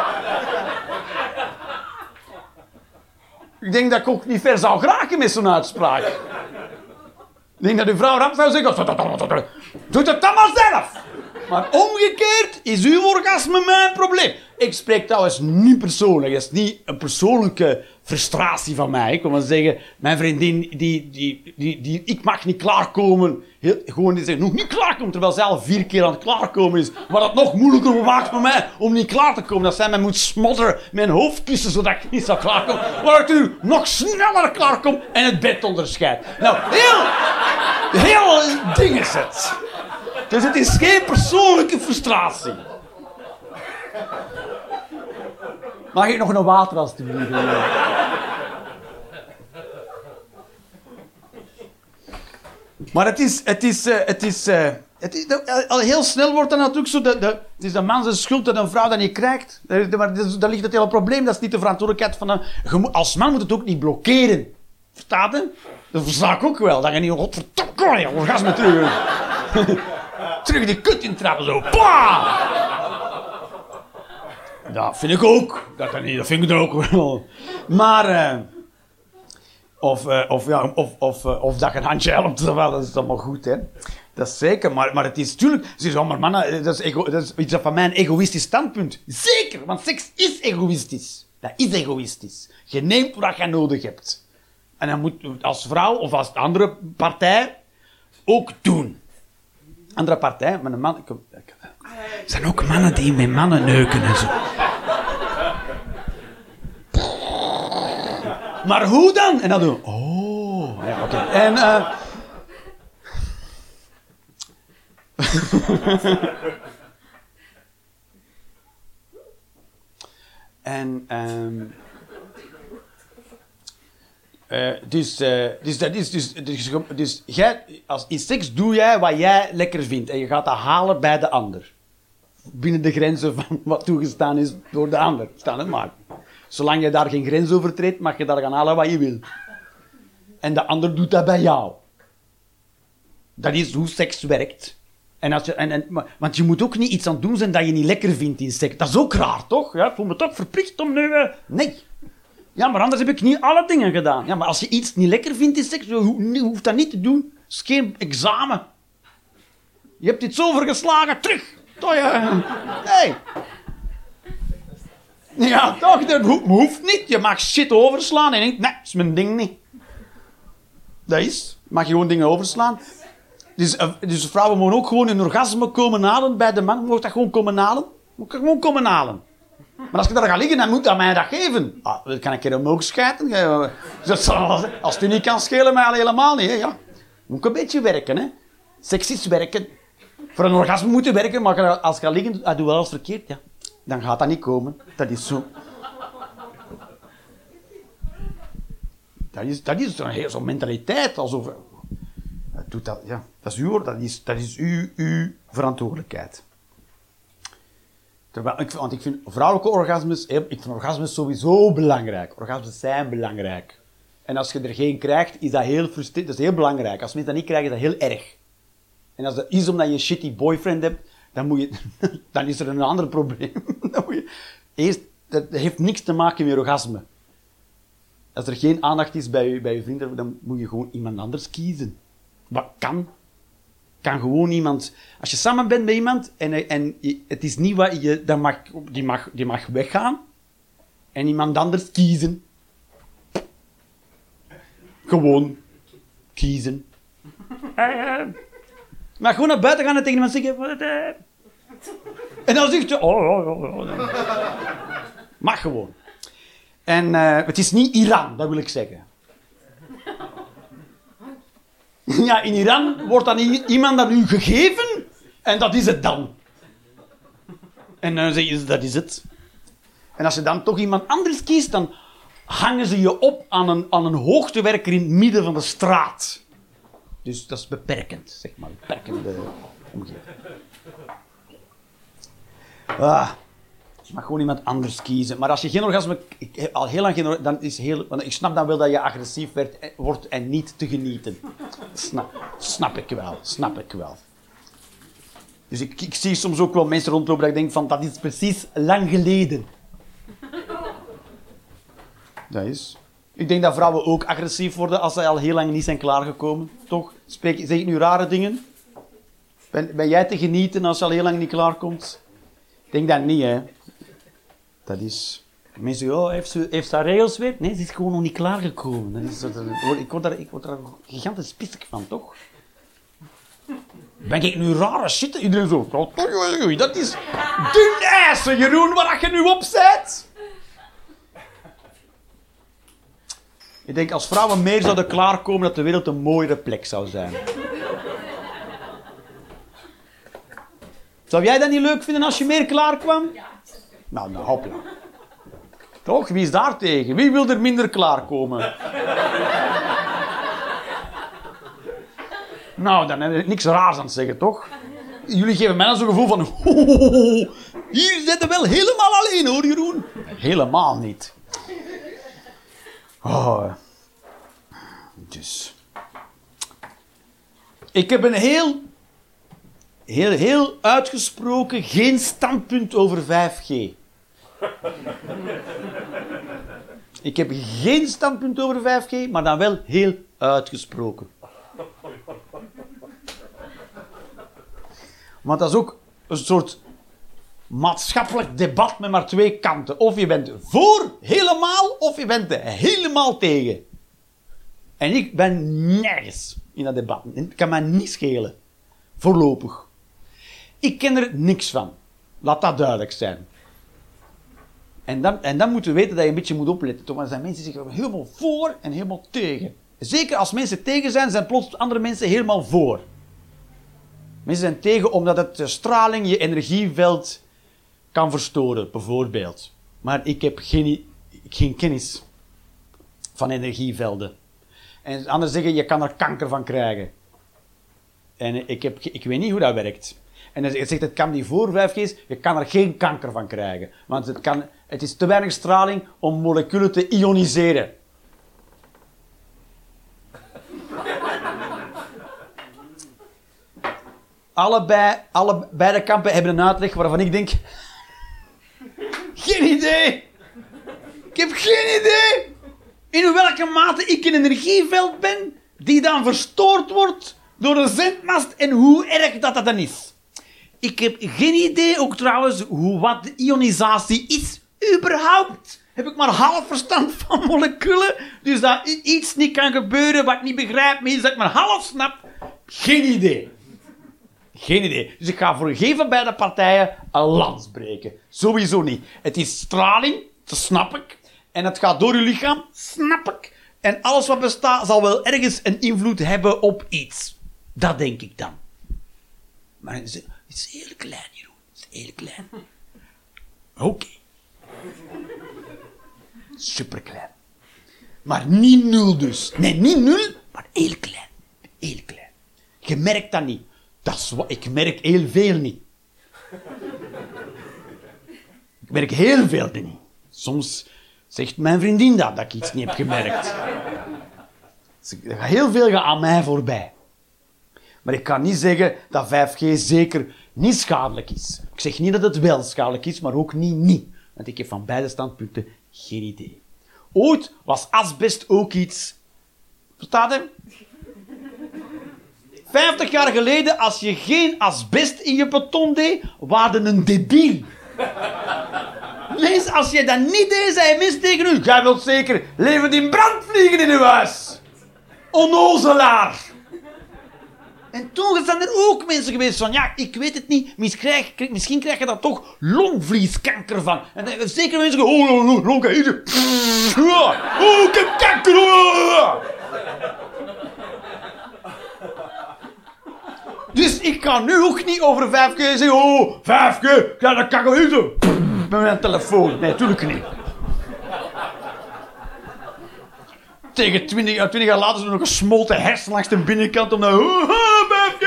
Ik denk dat ik ook niet ver zou geraken met zo'n uitspraak. Ik denk dat uw vrouw rap zou zeggen... Doe het dan maar zelf. Maar omgekeerd is uw orgasme mijn probleem. Ik spreek trouwens niet persoonlijk. Dat is niet een persoonlijke frustratie van mij. Ik maar zeggen, mijn vriendin, die, die, die, die, ik mag niet klaarkomen. Heel, gewoon die zegt, nog niet klaarkomen, terwijl zij al vier keer aan het klaarkomen is. Maar dat nog moeilijker maakt voor mij om niet klaar te komen. Dat zij mij moet smodderen met een hoofdkussen, zodat ik niet zou klaarkomen. Waardoor ik nu nog sneller klaarkom en het bed onderscheidt. Nou, heel, heel ding is het. Dus het is geen persoonlijke frustratie. Mag ik nog een water alstublieft? Maar het is, het is, eh, het is, eh, het eh, al heel snel wordt dan natuurlijk zo, de, het is de man zijn schuld dat een vrouw dat niet krijgt. Maar dat daar ligt het hele probleem, dat is niet de verantwoordelijkheid van een... Als man moet het ook niet blokkeren. Verstaat je? Dat versta ik ook wel, dat je niet, godverdomme, je orgasme terug. terug die kut intrappen, zo. Pah! Dat vind ik ook. Dat, kan niet, dat vind ik ook wel. Maar... of, eh, of, ja, of, of, eh, of dat je een handje helpt, dat is allemaal goed, hè. Dat is zeker, maar, maar het is natuurlijk... Ze zeggen, maar mannen, eh, dat is, ego, dat is iets van mijn egoïstisch standpunt. Zeker, want seks is egoïstisch. Dat is egoïstisch. Je neemt wat je nodig hebt. En dan moet als vrouw of als andere partij ook doen. Andere partij, met een man... Ik- er zijn ook mannen die met mannen neuken en zo. Maar hoe dan? En dan doen we, oh, ja, oké. En, eh en, ehm eh, dus, eh, dus dat is dus, dus, dus jij, als, in seks doe jij wat jij lekker vindt en je gaat dat halen bij de ander. Binnen de grenzen van wat toegestaan is door de ander. Staan het maar. Zolang je daar geen grens overtreedt, mag je daar gaan halen wat je wil. En de ander doet dat bij jou. Dat is hoe seks werkt. En als je, en, en, want je moet ook niet iets aan doen zijn dat je niet lekker vindt in seks. Dat is ook raar, toch? Ja, ik voel me toch verplicht om nu... eh, nee. Ja, maar anders heb ik niet alle dingen gedaan. Ja, maar als je iets niet lekker vindt in seks, je ho- je hoeft dat niet te doen. Het is geen examen. Je hebt iets overgeslagen, terug. Ja. Nee. Ja, toch, dat ho- hoeft niet. Je mag shit overslaan en denkt, nee, dat is mijn ding niet. Dat is. Mag je gewoon dingen overslaan. Dus, eh, dus vrouwen mogen ook gewoon een orgasme komen halen bij de man. Mogen dat gewoon komen halen? Moet ik gewoon komen halen. Maar als je daar gaat liggen, dan moet dat mij dat geven. Ah, dan kan ik er omhoog schijten. Als het niet kan schelen, mij al helemaal niet. Hè. Ja. Moet ik een beetje werken. Hè. Seks is werken. Voor een orgasme moet je werken, maar als je gaat liggen, ah, doe wel alles verkeerd. Ja. Dan gaat dat niet komen. Dat is zo. Dat is, dat is zo'n heel- zo'n mentaliteit. Alsof, doet dat, ja. Dat is uw, dat is, dat is uw, uw verantwoordelijkheid. Terwijl, ik, want ik vind vrouwelijke orgasmes, ik vind orgasmes sowieso belangrijk. Orgasmes zijn belangrijk. En als je er geen krijgt, is dat heel frustrerend. Dat is heel belangrijk. Als mensen dat niet krijgen, is dat heel erg. En als dat is omdat je een shitty boyfriend hebt, dan, moet je, dan is er een ander probleem. Dan moet je, eerst, dat heeft niks te maken met orgasme. Als er geen aandacht is bij je, bij je vrienden, dan moet je gewoon iemand anders kiezen. Wat kan? Kan gewoon iemand... Als je samen bent met iemand en, en het is niet wat je... Dan mag, die, mag, die mag weggaan en iemand anders kiezen. Gewoon kiezen. Eh, Maar gewoon naar buiten gaan en tegen iemand zeggen... En dan zegt je... Oh, oh, oh, oh. Mag gewoon. En eh, het is niet Iran, dat wil ik zeggen. Ja, in Iran wordt dan iemand aan u gegeven en dat is het dan. En dan zeg je, dat is het. En als je dan toch iemand anders kiest, dan hangen ze je op aan een, aan een hoogtewerker in het midden van de straat. Dus dat is beperkend, zeg maar. Beperkende omgeving. Ah, je mag gewoon iemand anders kiezen. Maar als je geen orgasme... Ik al heel lang geen. Dan is heel, want ik snap dan wel dat je agressief werd, eh, wordt en niet te genieten. Snap, snap ik wel. Snap ik wel. Dus ik, ik zie soms ook wel mensen rondlopen dat ik denk van... Dat is precies lang geleden. Dat is... Ik denk dat vrouwen ook agressief worden als ze al heel lang niet zijn klaargekomen. Toch? Spreek, zeg ik nu rare dingen? Ben, ben jij te genieten als je al heel lang niet klaarkomt? Denk dat niet, hè. Dat is... Mensen zeggen, oh, heeft ze, heeft haar regels weer? Nee, ze is gewoon nog niet klaargekomen. Dat- ik, word daar, ik word daar gigantisch pissig van, toch? Ben ik nu rare shit? Iedereen zo... oh, Dat is dun ijzer, Jeroen, waar je nu op zit. Ik denk, als vrouwen meer zouden klaarkomen, dat de wereld een mooiere plek zou zijn. Zou jij dat niet leuk vinden als je meer klaarkwam? Nou, nou, hopla. Toch? Wie is daar tegen? Wie wil er minder klaarkomen? nou, dan heb ik niks raars aan het zeggen, toch? Jullie geven mij zo'n gevoel van... Hier zit je wel helemaal alleen, hoor, Jeroen. Helemaal niet. Oh. Dus... Ik heb een heel heel, heel uitgesproken geen standpunt over 5G. Ik heb geen standpunt over 5G, maar dan wel heel uitgesproken. Want dat is ook een soort maatschappelijk debat met maar twee kanten. Of je bent voor helemaal, of je bent helemaal tegen. En ik ben nergens in dat debat. Het kan mij niet schelen. Voorlopig. Ik ken er niks van. Laat dat duidelijk zijn. En dan, en dan moeten we weten dat je een beetje moet opletten. Want er zijn mensen die zeggen helemaal voor en helemaal tegen. Zeker als mensen tegen zijn, zijn plots andere mensen helemaal voor. Mensen zijn tegen omdat het straling je energieveld kan verstoren, bijvoorbeeld. Maar ik heb geen, geen kennis van energievelden. En anderen zeggen, je kan er kanker van krijgen. En ik, heb, ik weet niet hoe dat werkt. En hij zegt, het kan niet voor 5G is, je kan er geen kanker van krijgen. Want het, kan, het is te weinig straling om moleculen te ioniseren. Allebei, alle, beide kampen hebben een uitleg waarvan ik denk... Geen idee! Ik heb geen idee! In welke mate ik een energieveld ben die dan verstoord wordt door een zendmast en hoe erg dat dat dan is. Ik heb geen idee ook trouwens hoe, wat de ionisatie is, überhaupt. Heb ik maar half verstand van moleculen, dus dat iets niet kan gebeuren wat ik niet begrijp, maar iets dat ik maar half snap. Geen idee. Geen idee. Dus ik ga voor geen van beide partijen een lans breken. Sowieso niet. Het is straling, dat snap ik. En het gaat door je lichaam, snap ik. En alles wat bestaat zal wel ergens een invloed hebben op iets. Dat denk ik dan. Maar het is, heel klein, Jeroen. Het is heel klein. Oké. Superklein. Maar niet nul dus. Nee, niet nul, maar heel klein. Heel klein. Je merkt dat niet. Dat is wat, ik merk heel veel niet. Ik merk heel veel niet. Soms zegt mijn vriendin dat, dat ik iets niet heb gemerkt. Dus heel veel gaat aan mij voorbij. Maar ik kan niet zeggen dat 5G zeker niet schadelijk is. Ik zeg niet dat het wel schadelijk is, maar ook niet niet. Want ik heb van beide standpunten geen idee. Ooit was asbest ook iets... Verstaat je? 50 jaar geleden, als je geen asbest in je beton deed, waren een debiel. Mens, als je dat niet deed, zei mens tegen u. Jij wilt zeker levend in brand vliegen in uw huis. Onnozelaar. En toen zijn er ook mensen geweest van, ja, ik weet het niet, misschien krijg, je daar toch longvlieskanker van. En dan zeker mensen zeggen, oh, oh, oh, oh, Oh, ik heb kanker. oh. Dus ik kan nu ook niet over 5G zeggen, oh, 5G, ja, dat kan ik Met mijn telefoon. Nee, natuurlijk niet. Tegen 20, ja, 20 jaar later is er nog een smolten hersen langs de binnenkant om naar, oh, oh, 5G.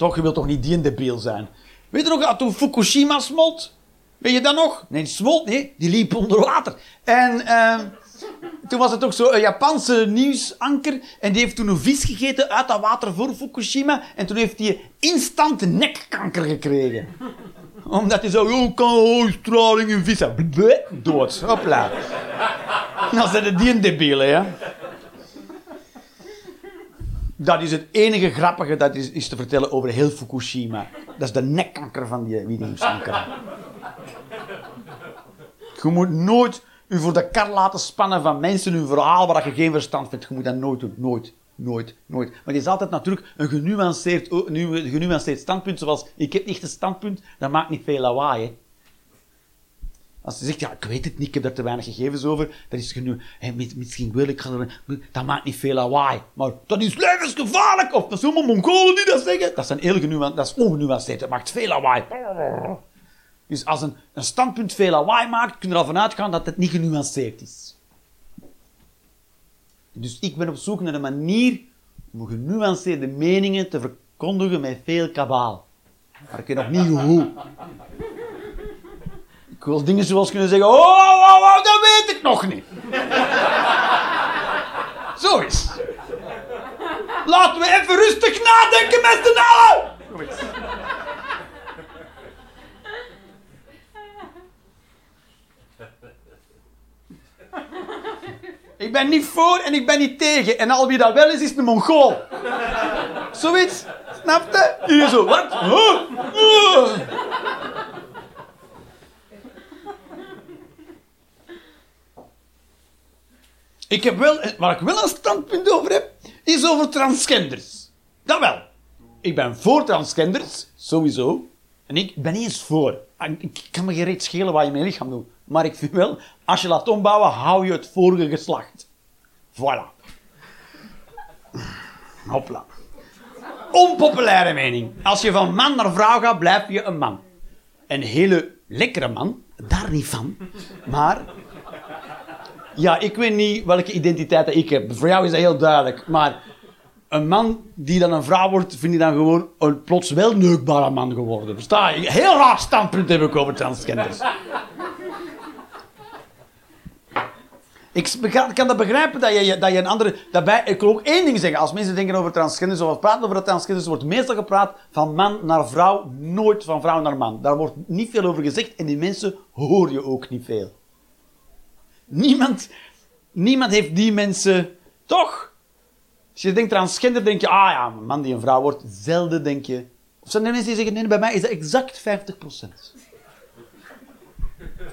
Toch, je wilt toch niet die een debiel zijn? Weet je nog, dat toen Fukushima smolt? Weet je dat nog? Nee, smolt niet, die liep onder water. En ehm, toen was het ook zo een Japanse nieuwsanker. En die heeft toen een vis gegeten uit dat water voor Fukushima. En toen heeft hij instant nekkanker gekregen. Omdat hij zo, oh, kan oh, straling in. Bleh, dood. Hopla. Dan zijn die een debiele, ja. Dat is het enige grappige dat is, is te vertellen over heel Fukushima. Dat is de nekkanker van die nieuwsanker. Je moet nooit u voor de kar laten spannen van mensen hun verhaal waar je geen verstand vindt. Je moet dat nooit doen. Nooit. Nooit. Nooit. Maar het is altijd natuurlijk een genuanceerd, nu- genuanceerd standpunt. Zoals, ik heb niet een standpunt, dat maakt niet veel lawaai. Als zegt, ja, ik weet het niet, ik heb daar te weinig gegevens over, dan is het misschien wil ik... Dat maakt niet veel lawaai. Maar dat is levensgevaarlijk! Of dat zijn allemaal Mongolen die dat zeggen. Dat, zijn heel dat is ongenuanceerd. Dat maakt veel lawaai. Dus als een, een standpunt veel lawaai maakt, kun je er al gaan dat het niet genuanceerd is. Dus ik ben op zoek naar een manier om genuanceerde meningen te verkondigen met veel kabaal. Maar ik weet nog niet hoe. Ik wil dingen zoals kunnen zeggen, oh, oh, oh, oh, dat weet ik nog niet. Zo is. Laten we even rustig nadenken met z'n allen. Ik ben niet voor en ik ben niet tegen. En al wie dat wel is, is een Mongool. Zoiets. Snap je? Hier zo. Wat? Ik heb wel, waar ik wel een standpunt over heb, is over transgenders. Dat wel. Ik ben voor transgenders, sowieso. En ik ben eens voor. Ik kan me geen reet schelen wat je je lichaam doet. Maar ik vind wel, als je laat ombouwen, hou je het vorige geslacht. Voilà. Hopla. Onpopulaire mening. Als je van man naar vrouw gaat, blijf je een man. Een hele lekkere man, daar niet van. Maar ja, ik weet niet welke identiteit dat ik heb. Voor jou is dat heel duidelijk. Maar een man die dan een vrouw wordt, vind ik dan gewoon een plots wel neukbare man geworden. Versta je? Heel raar standpunt heb ik over transgenders. Ik kan dat begrijpen dat je, dat je een andere... Daarbij, ik wil ook één ding zeggen. Als mensen denken over transgenders of praten over de transgenders, wordt meestal gepraat van man naar vrouw, nooit van vrouw naar man. Daar wordt niet veel over gezegd en die mensen hoor je ook niet veel. Niemand, niemand heeft die mensen... Toch? Als je denkt transgender, denk je, ah ja, een man die een vrouw wordt. Zelden denk je... Of zijn er mensen die zeggen, nee, bij mij is dat exact 50%.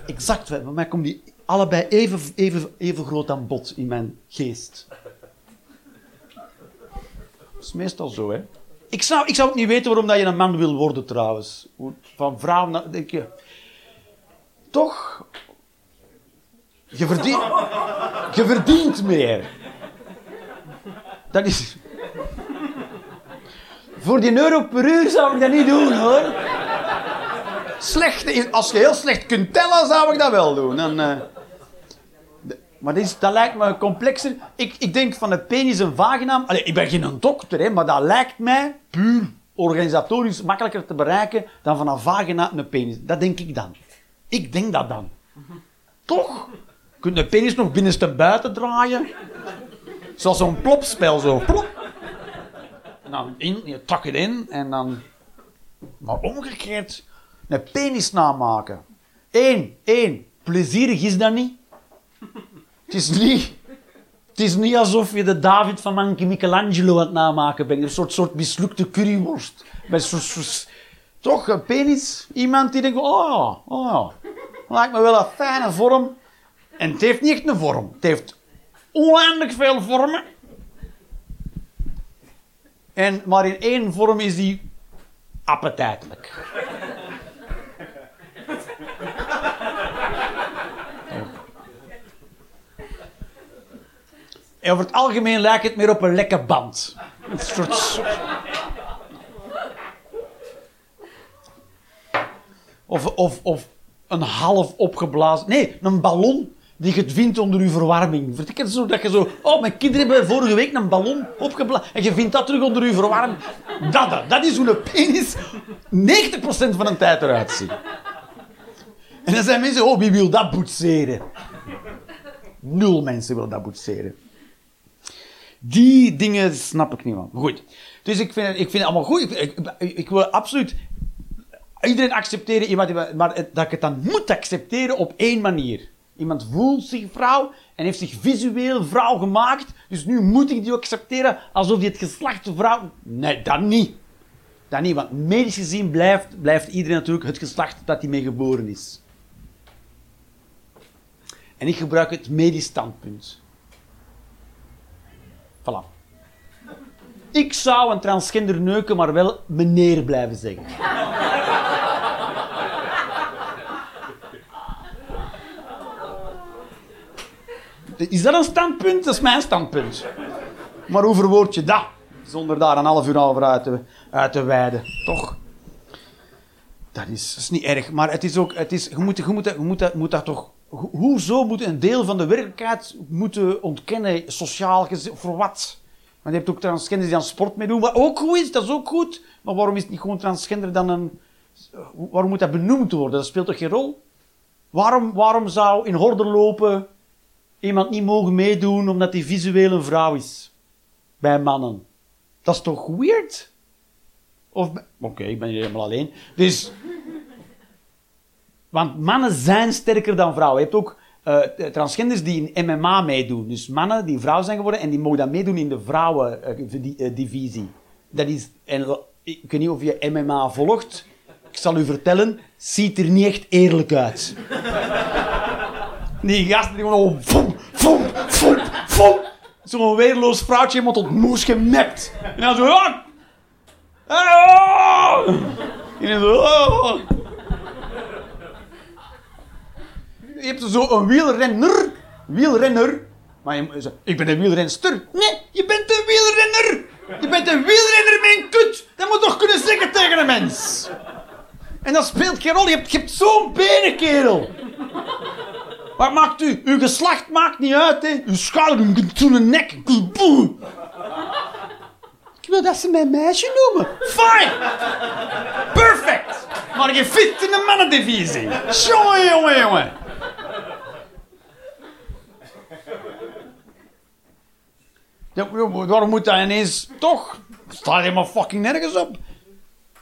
Exact, bij mij komen die allebei even, even, even groot aan bod in mijn geest. Dat is meestal zo, hè. Ik zou, ik zou ook niet weten waarom dat je een man wil worden, trouwens. Van vrouw naar... Denk je... Toch... Je verdient... Je verdient meer. Dat is... Voor die euro per uur zou ik dat niet doen, hoor. Slecht, als je heel slecht kunt tellen, zou ik dat wel doen. Dan, eh, Maar dat, dat lijkt me complexer. Ik, ik denk van de penis en vagina... Allee, ik ben geen dokter, hè, maar dat lijkt mij puur organisatorisch makkelijker te bereiken dan van een vagina een penis. Dat denk ik dan. Ik denk dat dan. Toch? Je kunt de penis nog binnenste buiten draaien. Zoals zo'n plopspel, zo. Plop. En dan in, je tak het in en dan... Maar omgekeerd, een penis namaken. Eén, één. Plezierig is dat niet. Het is niet... Het is niet alsof je de David van Manke Michelangelo aan het namaken bent. Een soort, soort mislukte curryworst. Met soort, soort- toch, een penis. Iemand die denkt, oh, oh, lijkt me wel een fijne vorm. En het heeft niet echt een vorm. Het heeft oneindig veel vormen. En, maar in één vorm is die appetijtelijk. En over het algemeen lijkt het meer op een lekke band. Een soort... Of, of, of een half opgeblazen... Nee, een ballon die je vindt onder je verwarming. Vertik het zo dat je zo... Oh, mijn kinderen hebben vorige week een ballon opgeblazen. En je vindt dat terug onder je verwarming. Dat, dat, dat is hoe een penis 90% van de tijd eruit ziet. En dan zijn mensen... Oh, wie wil dat boetseren? Nul mensen willen dat boetseren. Die dingen snap ik niet. Maar goed. Dus ik vind, ik vind het allemaal goed. Ik, ik, ik wil absoluut iedereen accepteren, maar dat ik het dan moet accepteren op één manier. Iemand voelt zich vrouw en heeft zich visueel vrouw gemaakt, dus nu moet ik die ook accepteren alsof die het geslacht vrouw... Nee, dat niet. Dat niet, want medisch gezien blijft, blijft iedereen natuurlijk het geslacht dat hij mee geboren is. En ik gebruik het medisch standpunt. Voilà. Ik zou een transgender neuken, maar wel meneer blijven zeggen. Is dat een standpunt? Dat is mijn standpunt. Maar hoe verwoord je dat? Zonder daar een half uur over uit te, uit te wijden. Toch? Dat is, is niet erg. Maar het is ook... Het is, je moet, je moet, je moet, dat- moet dat toch... ho- Hoezo moet een deel van de werkelijkheid moeten ontkennen, sociaal gezien, voor wat? Want je hebt ook transgenders die aan sport meedoen, wat ook goed is, dat is ook goed. Maar waarom is het niet gewoon transgender dan een... Waarom moet dat benoemd worden? Dat speelt toch geen rol? Waarom, waarom zou in horde lopen iemand niet mogen meedoen omdat hij visueel een vrouw is? Bij mannen. Dat is toch weird? Of... Oké, ik ben hier helemaal alleen. Dus... Want mannen zijn sterker dan vrouwen. Je hebt ook eh, transgenders die in MMA meedoen. Dus mannen die vrouw zijn geworden en die mogen dan meedoen in de vrouwendivisie. Dat is... En, ik weet niet of je MMA volgt. Ik zal u vertellen, ziet er niet echt eerlijk uit. Die gasten die gewoon. Voem, voem, voem, voem. Zo'n weerloos vrouwtje iemand tot moes gemapt. En dan zo... ah! Ah! En dan zo... ah! Je hebt zo een wielrenner. Wielrenner. Maar je zegt, ik ben een wielrenster. Nee, je bent een wielrenner. Je bent een wielrenner een kut. Dat moet toch kunnen zeggen tegen een mens. En dat speelt geen rol. Je hebt, hebt zo'n benen, kerel. Wat maakt u? Uw geslacht maakt niet uit, hè. Uw schouder, zo'n nek. Boe. Ik wil dat ze mij meisje noemen. Fine. Perfect. Maar je fit in de mannendivisie. Jongen, jongen, jongen. Ja, waarom moet dat ineens toch? Staat helemaal fucking nergens op.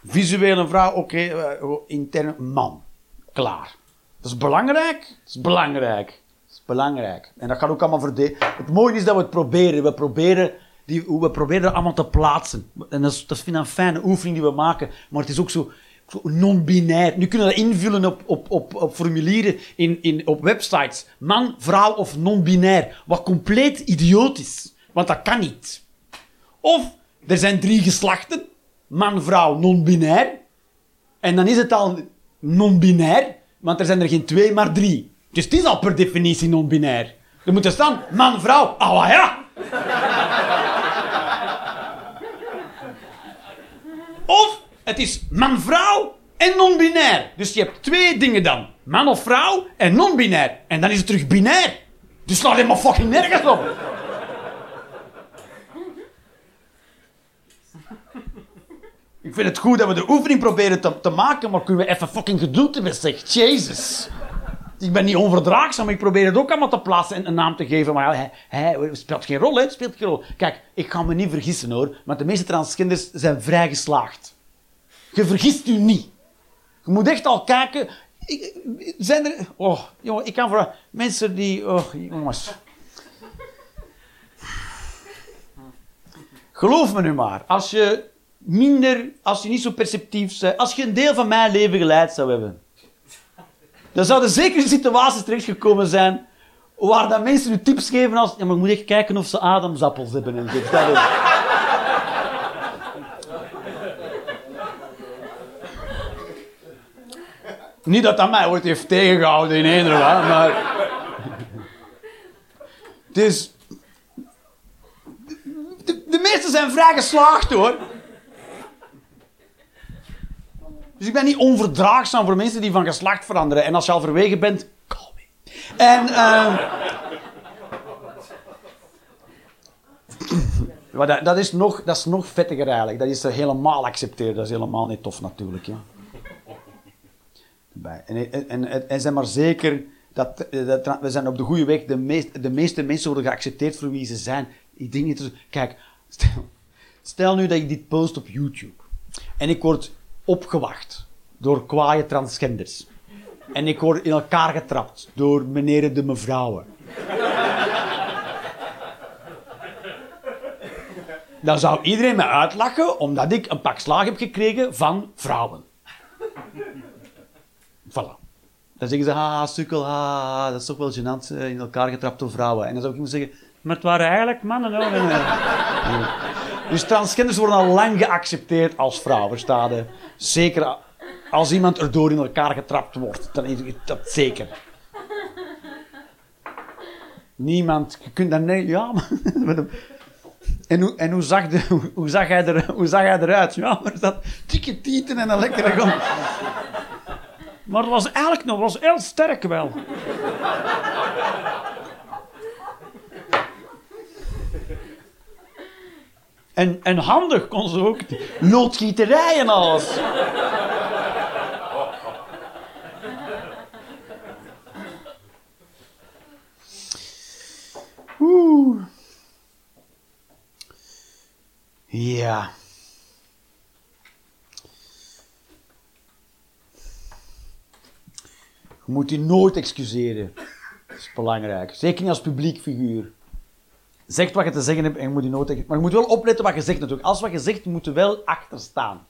Visueel een vrouw, oké, eh, intern man. Klaar. Dat is belangrijk. Dat is belangrijk. Dat is belangrijk. En dat gaat ook allemaal verdelen. Het mooie is dat we het proberen. We proberen, die, we proberen dat allemaal te plaatsen. En dat, is, dat vind ik een fijne oefening die we maken. Maar het is ook zo, non-binair. Nu kunnen we dat invullen op, op, op, op formulieren in, in, op websites. Man, vrouw of non-binair. Wat compleet idioot is. Want dat kan niet. Of er zijn drie geslachten. Man, vrouw, non-binair. En dan is het al non-binair, want er zijn er geen twee, maar drie. Dus het is al per definitie non-binair. Er moet er staan man, vrouw, ah ja. Of het is man, vrouw en non-binair. Dus je hebt twee dingen dan. Man of vrouw en non-binair. En dan is het terug binair. Dus slaat helemaal fucking nergens op. Ik vind het goed dat we de oefening proberen te, te maken, maar kunnen we even fucking geduld hebben, zeg. Jezus. Ik ben niet onverdraagzaam, ik probeer het ook allemaal te plaatsen en een naam te geven. Maar ja, hij, speelt geen rol, hè? Speelt geen rol. Kijk, ik ga me niet vergissen hoor, maar de meeste transgenders zijn vrij geslaagd. Je vergist u niet. Je moet echt al kijken. Ik- zijn er. Oh, jongen, ik kan voor mensen die. Oh, jongens. Geloof me nu maar, als je minder, als je niet zo perceptief bent, als je een deel van mijn leven geleid zou hebben, dan zouden zeker situaties terechtgekomen zijn waar dat mensen je tips geven als, ja, maar moet echt kijken of ze ademsappels hebben en zo. Dat is- Niet dat dat mij ooit heeft tegengehouden in eender maar... Is... De, de meesten zijn vrij geslaagd, hoor. Dus ik ben niet onverdraagzaam voor mensen die van geslacht veranderen. En als je al verwegen bent, call me. En... ehm maar dat, dat, is nog, dat is nog vettiger eigenlijk. Dat is helemaal accepteren. Dat is helemaal niet tof natuurlijk. Ja. En, en, en, zijn maar zeker dat, dat we zijn op de goede weg. De, de meeste mensen worden geaccepteerd voor wie ze zijn. Ik denk niet. Kijk, stel, stel nu dat ik dit post op YouTube en ik word opgewacht door kwaaie transgenders en ik word in elkaar getrapt door meneer de mevrouwen. Dan zou iedereen me uitlachen omdat ik een pak slaag heb gekregen van vrouwen. Voilà. Dan zeggen ze, ha, sukkel, ha, dat is toch wel gênant, eh, in elkaar getrapt door vrouwen. En dan zou ik moeten zeggen, maar het waren eigenlijk mannen. Hoor. Dus transgenders worden al lang geaccepteerd als vrouw, verstaan? Zeker als iemand erdoor in elkaar getrapt wordt, dan is dat zeker. Niemand, je kunt dan nee, ja. En hoe, en hoe, zag hoe, zag hij er, hoe zag hij eruit? Ja, maar dat dikke tieten en een lekkere grond. Maar het was eigenlijk nog was heel sterk wel. En, en handig kon ze ook. Loodgieterij alles. Oeh. Ja. Je moet je nooit excuseren. Dat is belangrijk. Zeker niet als publiek figuur. Zeg wat je te zeggen hebt en je moet je nooit... ex- Maar je moet wel opletten wat je zegt natuurlijk. Als wat je zegt, moet wel achter staan.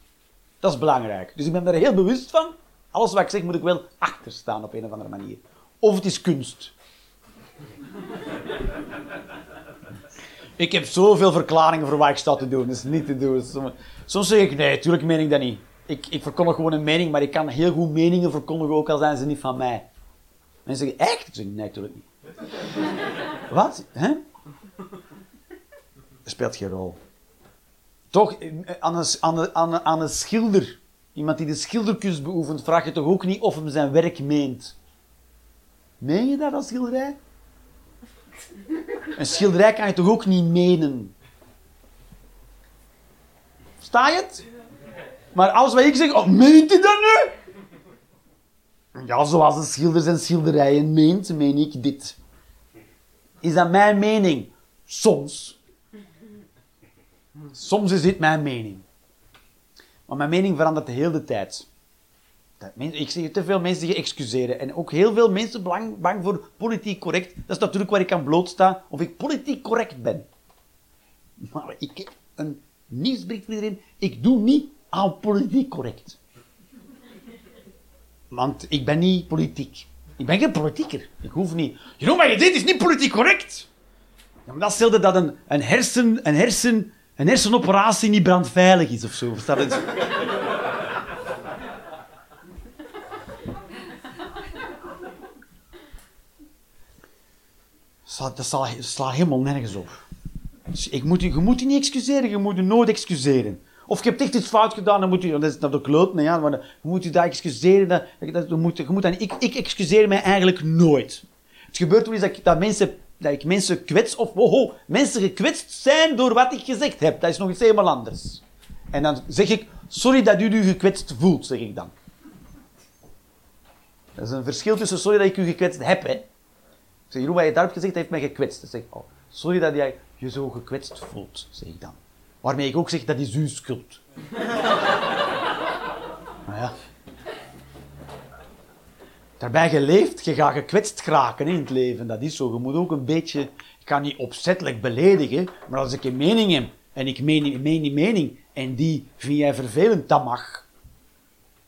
Dat is belangrijk. Dus ik ben daar heel bewust van. Alles wat ik zeg, moet ik wel achter staan op een of andere manier. Of het is kunst. Ik heb zoveel verklaringen voor wat ik sta te doen. Dat is niet te doen. Soms, zeg ik, nee, tuurlijk meen ik dat niet. Ik, ik verkondig gewoon een mening, maar ik kan heel goed meningen verkondigen, ook al zijn ze niet van mij. Mensen zeggen, echt? Ik zeg, nee, natuurlijk niet. Wat? Hè? Speelt geen rol. Toch, aan een, aan, een, aan, een, aan een schilder, iemand die de schilderkunst beoefent, vraag je toch ook niet of hem zijn werk meent. Meen je dat als schilderij? Een schilderij kan je toch ook niet menen? Sta je het? Maar alles wat ik zeg, oh, meent hij dat nu? Ja, zoals een schilder zijn schilderijen meent, meen ik dit. Is dat mijn mening? Soms. Soms is dit mijn mening. Maar mijn mening verandert de hele tijd. Ik zie te veel mensen die excuseren. En ook heel veel mensen bang, bang voor politiek correct. Dat is natuurlijk waar ik aan blootsta. Of ik politiek correct ben. Maar ik heb een nieuwsbericht voor iedereen. Ik doe niet aan politiek correct. Want ik ben niet politiek. Ik ben geen politieker. Ik hoef niet. Jeroen, maar je dit is niet politiek correct. Ja, maar dat stelde dat een, een, hersen, een, hersen, een hersenoperatie niet brandveilig is of zo. Sla- Dat sla- slaat helemaal nergens op. Dus ik moet, je moet je niet excuseren, je moet je nooit excuseren. Of je hebt echt iets fout gedaan, dan moet je, dat is dat ook kloot, ja, maar dan moet je dat excuseren. Dat, dat, dat moet, je moet dan, ik, ik excuseer mij eigenlijk nooit. Het gebeurt wel eens dat, dat mensen dat ik mensen kwets, of oh, oh, mensen gekwetst zijn door wat ik gezegd heb. Dat is nog iets helemaal anders. En dan zeg ik, sorry dat u u gekwetst voelt, zeg ik dan. Dat is een verschil tussen sorry dat ik u gekwetst heb, hè. Ik zeg, Jeroen, wat je daarop gezegd heeft mij gekwetst. Dan zeg ik, oh, sorry dat jij je zo gekwetst voelt, zeg ik dan. Waarmee ik ook zeg, dat is uw schuld. maar ja. Daarbij geleefd, je gaat gekwetst geraken in het leven. Dat is zo. Je moet ook een beetje... Ik kan niet opzettelijk beledigen, maar als ik een mening heb en ik meen, meen die mening en die vind jij vervelend, dat mag.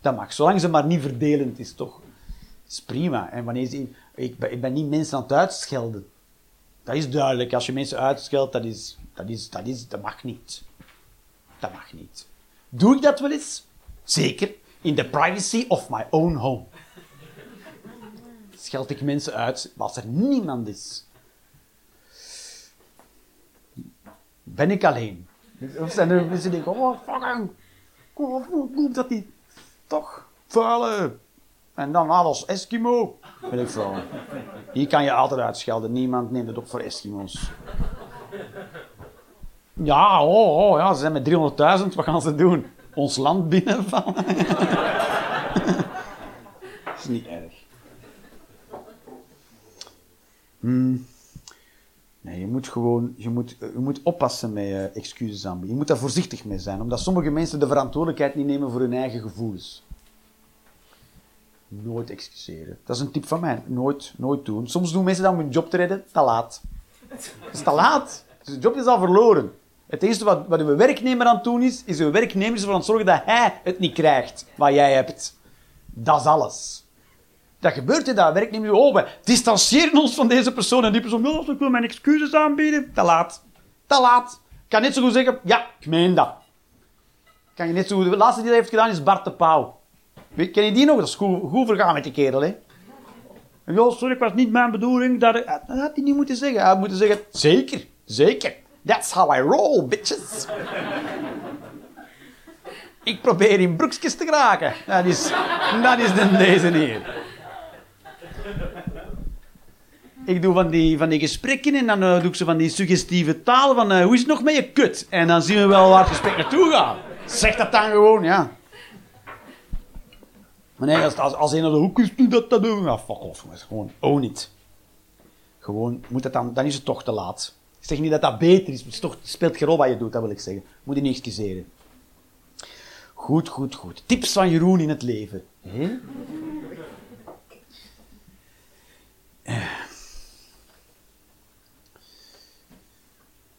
Dat mag, zolang ze maar niet verdelend is, toch? Dat is prima. En wanneer ze, ik, ben, ik ben niet mensen aan het uitschelden. Dat is duidelijk. Als je mensen uitscheldt, dat, is, dat, is, dat, is, dat mag niet. Dat mag niet. Doe ik dat wel eens? Zeker. In the privacy of my own home. Scheld ik mensen uit als er niemand is. Ben ik alleen? Of zijn er mensen die denken, oh fucking, hoe komt dat niet? Toch, vuile. En dan alles Eskimo. Ben ik veel. Hier kan je altijd uitschelden. Niemand neemt het op voor Eskimo's. Ja, oh, oh ja, ze zijn met 300.000. Wat gaan ze doen? Ons land binnenvallen? Dat is niet erg. Hmm. Nee, je moet gewoon je moet, je moet oppassen met uh, excuses aanbieden. Je moet daar voorzichtig mee zijn, omdat sommige mensen de verantwoordelijkheid niet nemen voor hun eigen gevoelens. Nooit excuseren. Dat is een tip van mij. Nooit, nooit doen. Soms doen mensen dat om hun job te redden. Te laat. Het is te laat. Dus de job is al verloren. Het eerste wat, wat uw werknemer aan het doen is, is uw werknemer ervoor zorgen dat hij het niet krijgt wat jij hebt. Dat is alles. Dat gebeurt, hè, dat werknemer, oh, we distancieren ons van deze persoon en die persoon, oh, ik wil mijn excuses aanbieden. Te laat. Te laat. Ik kan net zo goed zeggen, ja, ik meen dat. Kan je net zo goed, de laatste die dat heeft gedaan is Bart de Pauw. Ken je die nog? Dat is goed, goed vergaan met die kerel, hè. En, sorry, het was niet mijn bedoeling. Dat, dat had hij niet moeten zeggen. Hij had moeten zeggen, zeker, zeker. That's how I roll, bitches. Ik probeer in broekjes te geraken. Dat is, dat is de, deze hier. Ik doe van die, van die gesprekken en dan eh, doe ik ze van die suggestieve taal van eh, hoe is het nog met je kut? En dan zien we wel waar het gesprek naartoe gaat. Zeg dat dan gewoon, ja. Maar nee, als, als, als een de hoek is, doe dat dan doen. Ja, fuck off. Gewoon, own it. Gewoon, moet dat dan, dan is het toch te laat. Ik zeg niet dat dat beter is, maar het, toch, speelt geen rol wat je doet, dat wil ik zeggen. Moet je niet excuseren. Goed, goed, goed. Tips van Jeroen in het leven. Hè?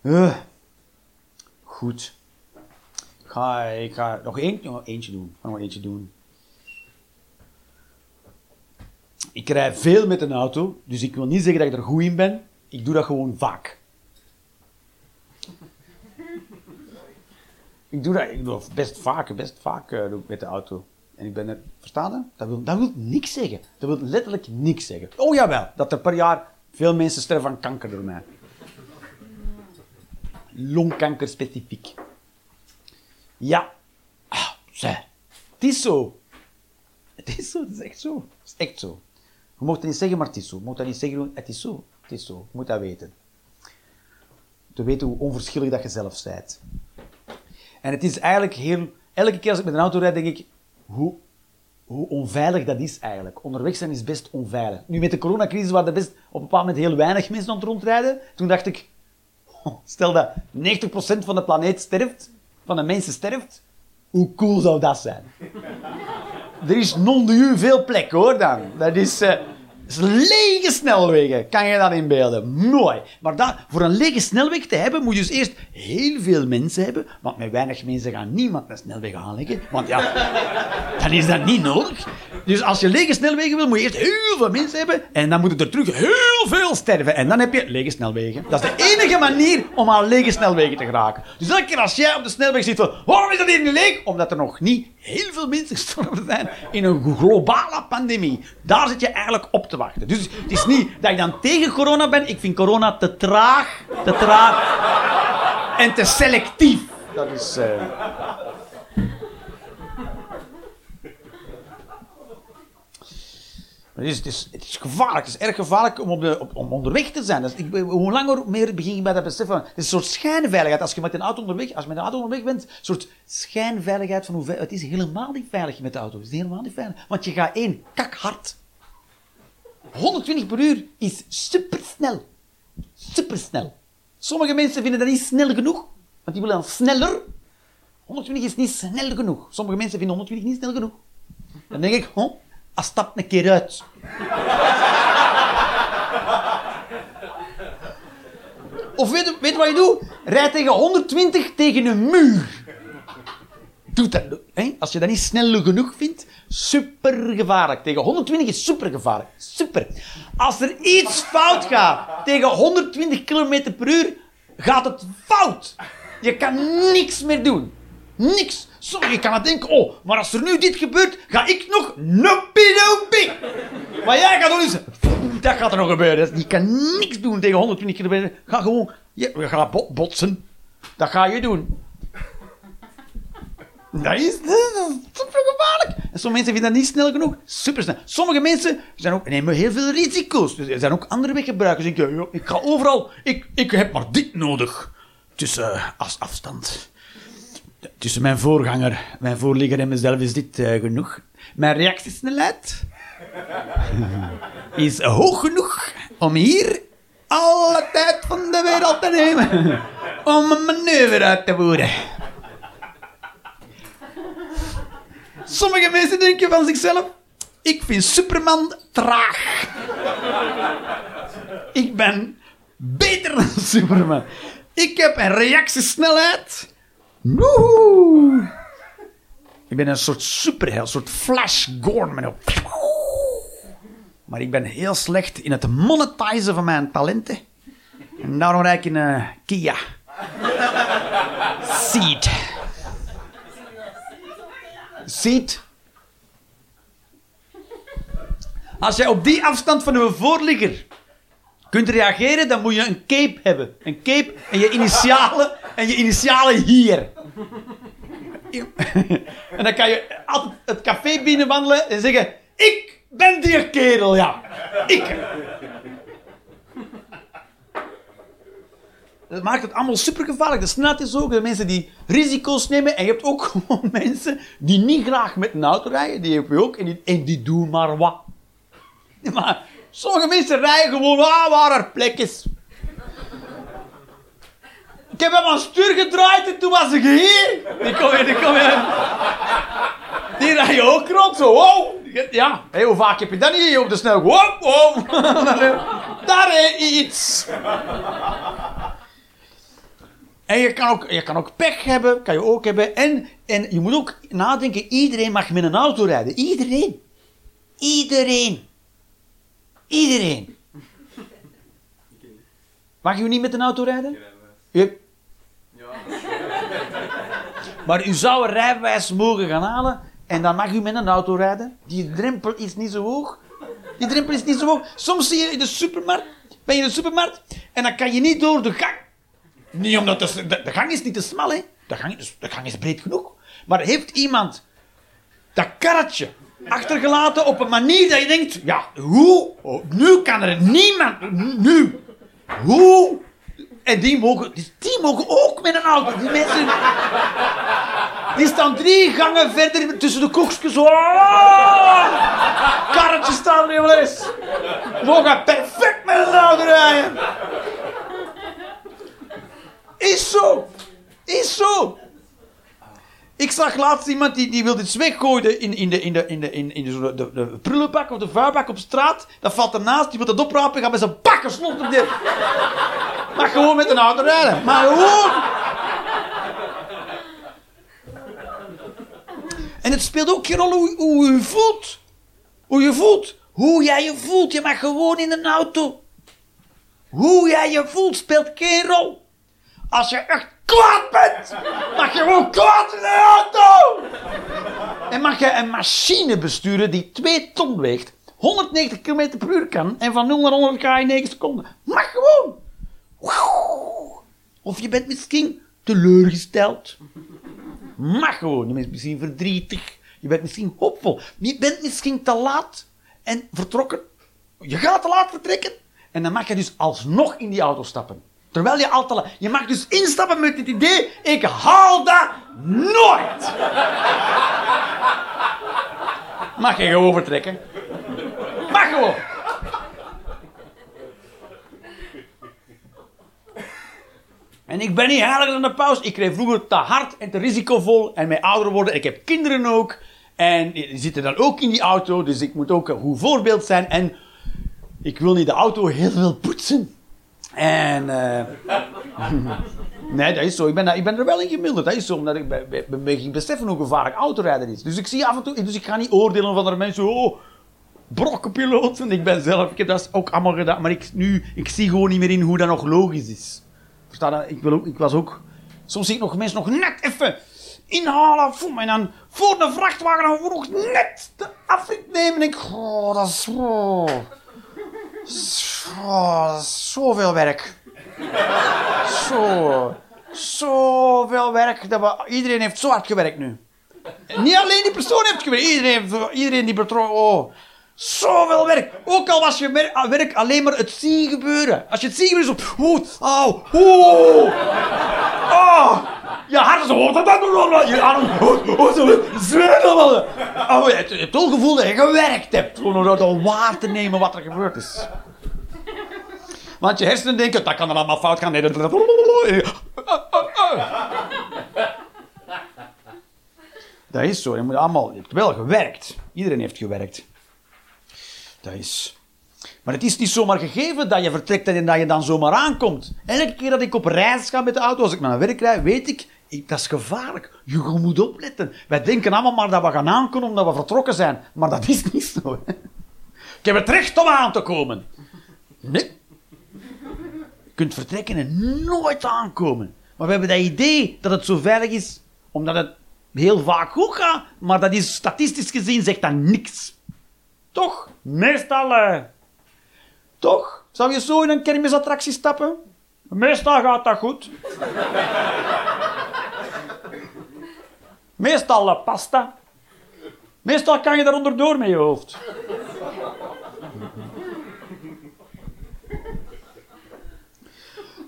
Eh. Goed. Ik ga, ik ga nog nog eentje doen. Ik nog eentje doen. Ik rij veel met een auto, dus ik wil niet zeggen dat ik er goed in ben. Ik doe dat gewoon vaak. Ik doe dat, ik doe best vaak, best vaak eh, met de auto. En ik ben er, verstaan? Dat wil, dat wil niks zeggen. Dat wil letterlijk niks zeggen. Oh jawel, dat er per jaar veel mensen sterven van kanker door mij. Longkanker specifiek. Ja. Ah, zeg. Het is zo. Het is zo, het is echt zo. Het is echt zo. Je mocht niet zeggen, maar het is zo. Je moet dat niet zeggen, het is zo. Het is zo. Je moet dat weten. Te weten hoe onverschillig dat je zelf bent. En het is eigenlijk heel... Elke keer als ik met een auto rijd, denk ik... Hoe, hoe onveilig dat is eigenlijk. Onderweg zijn is best onveilig. Nu, met de coronacrisis waren er best op een bepaald moment heel weinig mensen aan het rondrijden. Toen dacht ik... Stel dat 90% van de planeet sterft, van de mensen sterft, hoe cool zou dat zijn? Er is non de u veel plek hoor dan. Dat is, eh, lege snelwegen. Kan je dat inbeelden? Mooi. Maar dat, voor een lege snelweg te hebben, moet je dus eerst heel veel mensen hebben. Want met weinig mensen gaan niemand een snelweg aanleggen. Want ja, dan is dat niet nodig. Dus als je lege snelwegen wil, moet je eerst heel veel mensen hebben. En dan moeten er terug heel veel sterven. En dan heb je lege snelwegen. Dat is de enige manier om aan lege snelwegen te geraken. Dus elke keer als jij op de snelweg zit van, waarom is dat hier niet leeg? Omdat er nog niet heel veel mensen gestorven zijn in een globale pandemie. Daar zit je eigenlijk op te wachten. Dus het is niet dat ik dan tegen corona ben. Ik vind corona te traag, te traag en te selectief. Dat is... eh, Het is, is, gevaarlijk. Het is erg gevaarlijk om, op de, op- om onderweg te zijn. Dus ik, hoe langer meer begin je bij dat beseffen. Het is een soort schijnveiligheid. Als je met een auto onderweg, als je met een auto onderweg bent, een soort schijnveiligheid van hoe. Het is helemaal niet veilig met de auto. Het is helemaal niet veilig. Want je gaat één, kakhard. 120 per uur is supersnel. Supersnel. Sommige mensen vinden dat niet snel genoeg, want die willen dan sneller. 120 is niet snel genoeg. Sommige mensen vinden 120 niet snel genoeg. Dan denk ik, oh, ah, stap een keer uit. Of weet, weet wat je doet? Rijd tegen 120 tegen een muur. Doe dat. Hè? Als je dat niet snel genoeg vindt, super gevaarlijk. Tegen 120 is super gevaarlijk. Super. Als er iets fout gaat tegen 120 km per uur, gaat het fout. Je kan niks meer doen. Niks. Zo, je kan het denken, oh, maar als er nu dit gebeurt, ga ik nog noppie Maar jij gaat nog eens... Dat gaat er nog gebeuren. Je kan niks doen tegen 120 km. Ga gewoon... Je, je botsen. Dat ga je doen. Dat is, dat is super gevaarlijk. En sommige mensen vinden dat niet snel genoeg. Super snel. Sommige mensen zijn ook, nemen heel veel risico's. Dus er zijn ook andere weggebruikers. Ik, ik ga overal. Ik, ik heb maar dit nodig. Tussen als afstand. Tussen mijn voorganger, mijn voorligger en mezelf is dit uh, genoeg. Mijn reactiesnelheid is hoog genoeg om hier alle tijd van de wereld te nemen. Om een manoeuvre uit te voeren. Sommige mensen denken van zichzelf: ik vind Superman traag. ik ben beter dan Superman. Ik heb een reactiesnelheid. Woehoe. Ik ben een soort superheld, een soort Flash Gordon. Maar ik ben heel slecht in het monetizen van mijn talenten. En daarom rijd ik in een Kia. Seat. Ziet. Als jij op die afstand van uw voorligger kunt reageren, dan moet je een cape hebben. Een cape en je initialen, en je initialen hier. En dan kan je altijd het café binnenwandelen en zeggen: Ik ben die kerel, ja. Ik. Dat maakt het allemaal super gevaarlijk. De snelheid is ook. De mensen die risico's nemen. En je hebt ook gewoon mensen die niet graag met een auto rijden. Die heb je ook. En die, en die doen maar wat. Maar sommige mensen rijden gewoon ah, waar er plek is. Ik heb hem aan stuur gedraaid en toen was ik hier. Die kom je, die kom. Die rijden ook rond zo. Wow. Ja, hey, hoe vaak heb je dat niet op de snel? Wow, wow. Daar is iets. En je kan, ook, je kan ook pech hebben, kan je ook hebben. En, en je moet ook nadenken, iedereen mag met een auto rijden. Iedereen. Iedereen. Iedereen. Mag u niet met een auto rijden? U... Maar u zou een rijbewijs mogen gaan halen en dan mag u met een auto rijden. Die drempel is niet zo hoog. Die drempel is niet zo hoog. Soms zie je in de supermarkt, ben je in de supermarkt en dan kan je niet door de gang. Niet omdat de, gang is niet te smal, hè. De gang, de gang is breed genoeg. Maar heeft iemand dat karretje achtergelaten op een manier dat je denkt, ja, hoe? Nu kan er niemand, nu. Hoe? En die mogen, die mogen ook met een auto. Die mensen, die staan drie gangen verder tussen de koekjes. Oh, karretjes staan er wel eens. Mogen perfect met een auto rijden. Is zo. Is zo. Ik zag laatst iemand die, die wilde iets weggooien in, in, de, in, de, in, de, in, in de, de, de prullenbak of de vuilbak op straat. Dat valt ernaast, die wil dat oprapen, gaat met zijn bakken slot op de... Maar gewoon met een auto rijden. Maar gewoon... En het speelt ook geen rol hoe, hoe je voelt. Hoe je voelt. Hoe jij je voelt. Je mag gewoon in een auto. Hoe jij je voelt speelt geen rol. Als je echt kwaad bent, mag je gewoon kwaad in de auto. En mag je een machine besturen die 2 ton weegt, 190 km per uur kan en van 0 naar 100 ga in 9 seconden. Mag gewoon. Of je bent misschien teleurgesteld. Mag gewoon. Je bent misschien verdrietig. Je bent misschien hoopvol. Je bent misschien te laat. en vertrokken. Je gaat te laat vertrekken. En dan mag je dus alsnog in die auto stappen. Terwijl je al. Je mag dus instappen met het idee, ik haal dat nooit. Mag je gewoon vertrekken. Mag gewoon. En ik ben niet heilig aan de paus. Ik kreeg vroeger te hard en te risicovol. En mijn ouder worden. Ik heb kinderen ook. En die zitten dan ook in die auto. Dus ik moet ook een goed voorbeeld zijn. En ik wil niet de auto heel veel poetsen. En... eh, nee, dat is zo. Ik ben, ik ben er wel in gemilderd. Dat is zo. Omdat ik be- be- be- begin beseffen hoe gevaarlijk autorijden is. Dus ik zie af en toe... Dus ik ga niet oordelen van andere mensen. Oh, brokkenpiloten. Ik ben zelf... Ik heb dat ook allemaal gedaan. Maar ik, nu, ik zie gewoon niet meer in hoe dat nog logisch is. Versta je? Ik, wil ook, ik was ook... Soms zie ik nog mensen nog net even inhalen. Voem, en dan voor de vrachtwagen nog net de afrit nemen. En ik... Oh, dat is... oh, zoveel werk. Zo. Zoveel werk. Dat we, iedereen heeft zo hard gewerkt nu. Niet alleen die persoon heeft gewerkt. Iedereen, iedereen die betrokken... Oh. Zoveel werk. Ook al was je mer- werk alleen maar het zien gebeuren. Als je het ziet gebeuren, zo... Oeh, auw, oeh. Oh. Je hart zo... Je arm... Oh, oh, zo... Allemaal. Oh, je hebt het gevoel dat je gewerkt hebt. Gewoon dat waar te nemen wat er gebeurd is. Want je hersenen denken, dat kan er allemaal fout gaan. Nee, dat... Dat is zo. Je, moet allemaal, hebt wel gewerkt. Iedereen heeft gewerkt. Dat is... Maar het is niet zomaar gegeven dat je vertrekt en dat je dan zomaar aankomt. Elke keer dat ik op reis ga met de auto, als ik naar mijn werk rijd, weet ik dat is gevaarlijk. Je moet opletten. Wij denken allemaal maar dat we gaan aankomen omdat we vertrokken zijn. Maar dat is niet zo. hè. Ik heb het recht om aan te komen. Nee. Je kunt vertrekken en nooit aankomen. Maar we hebben dat idee dat het zo veilig is, omdat het heel vaak goed gaat, maar dat is statistisch gezien zegt dat niks. Toch? Meestal, eh, toch? Zou je zo in een kermisattractie stappen? Meestal gaat dat goed. Meestal eh, pasta. Meestal kan je er onderdoor met je hoofd.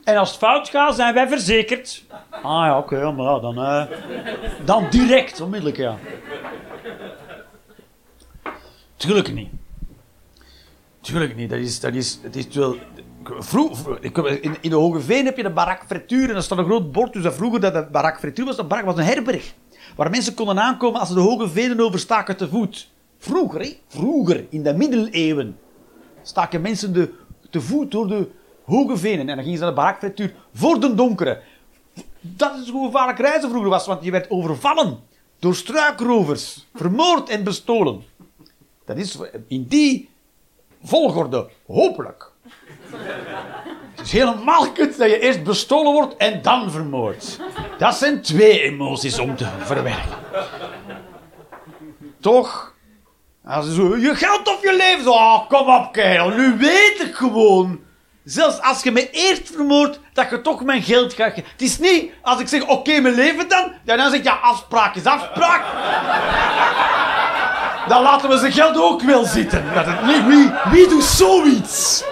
En als het fout gaat, zijn wij verzekerd. Ah ja, oké, maar dan, eh, dan direct, onmiddellijk, ja. Tuurlijk niet. Tuurlijk niet. Dat is, dat is, het is wel... In, de Hoge Veen heb je de barak frituur en er staat een groot bord. Dus dat vroeger dat de barak frituur was, de barak was een herberg. Waar mensen konden aankomen als ze de Hoge Venen overstaken te voet. Vroeger? Vroeger, in de middeleeuwen, staken mensen te voet door de Hoge Venen. En dan gingen ze naar de barakfrituur voor de donkere. Dat is hoe gevaarlijk reizen vroeger was, want je werd overvallen door struikrovers, vermoord en bestolen. Dat is in die volgorde hopelijk. Het is helemaal kut dat je eerst bestolen wordt en dan vermoord. Dat zijn twee emoties om te verwerken. Toch? Als zo, je geld of je leven. Zo, oh, kom op, kerel. Nu weet ik gewoon. Zelfs als je me eerst vermoordt, dat je toch mijn geld gaat ge- Het is niet als ik zeg, oké, mijn leven dan. Dan zeg je, ja, afspraak is afspraak. dan laten we zijn geld ook wel zitten. Dat het niet, wie, wie doet zoiets?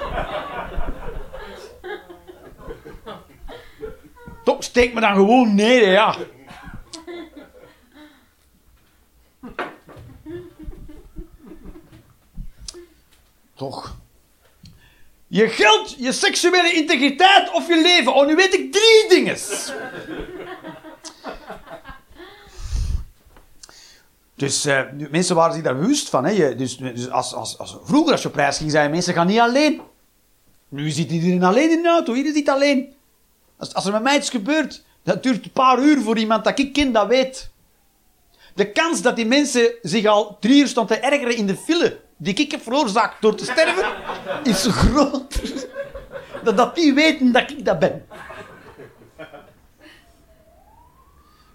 Toch, steek me dan gewoon neer, ja. Toch. Je geld, je seksuele integriteit of je leven. Oh, nu weet ik drie dingen. Dus eh, mensen waren zich daar bewust van. Hè. Dus dus als, als, vroeger als je op ging, zeiden mensen gaan niet alleen. Nu zit iedereen alleen in de auto. Iedereen zit alleen. Als, als er met mij iets gebeurt, dat duurt een paar uur voor iemand dat ik ken dat weet. De kans dat die mensen zich al drie uur stonden te ergeren in de file die ik heb veroorzaakt door te sterven, is groter dan dat die weten dat ik dat ben.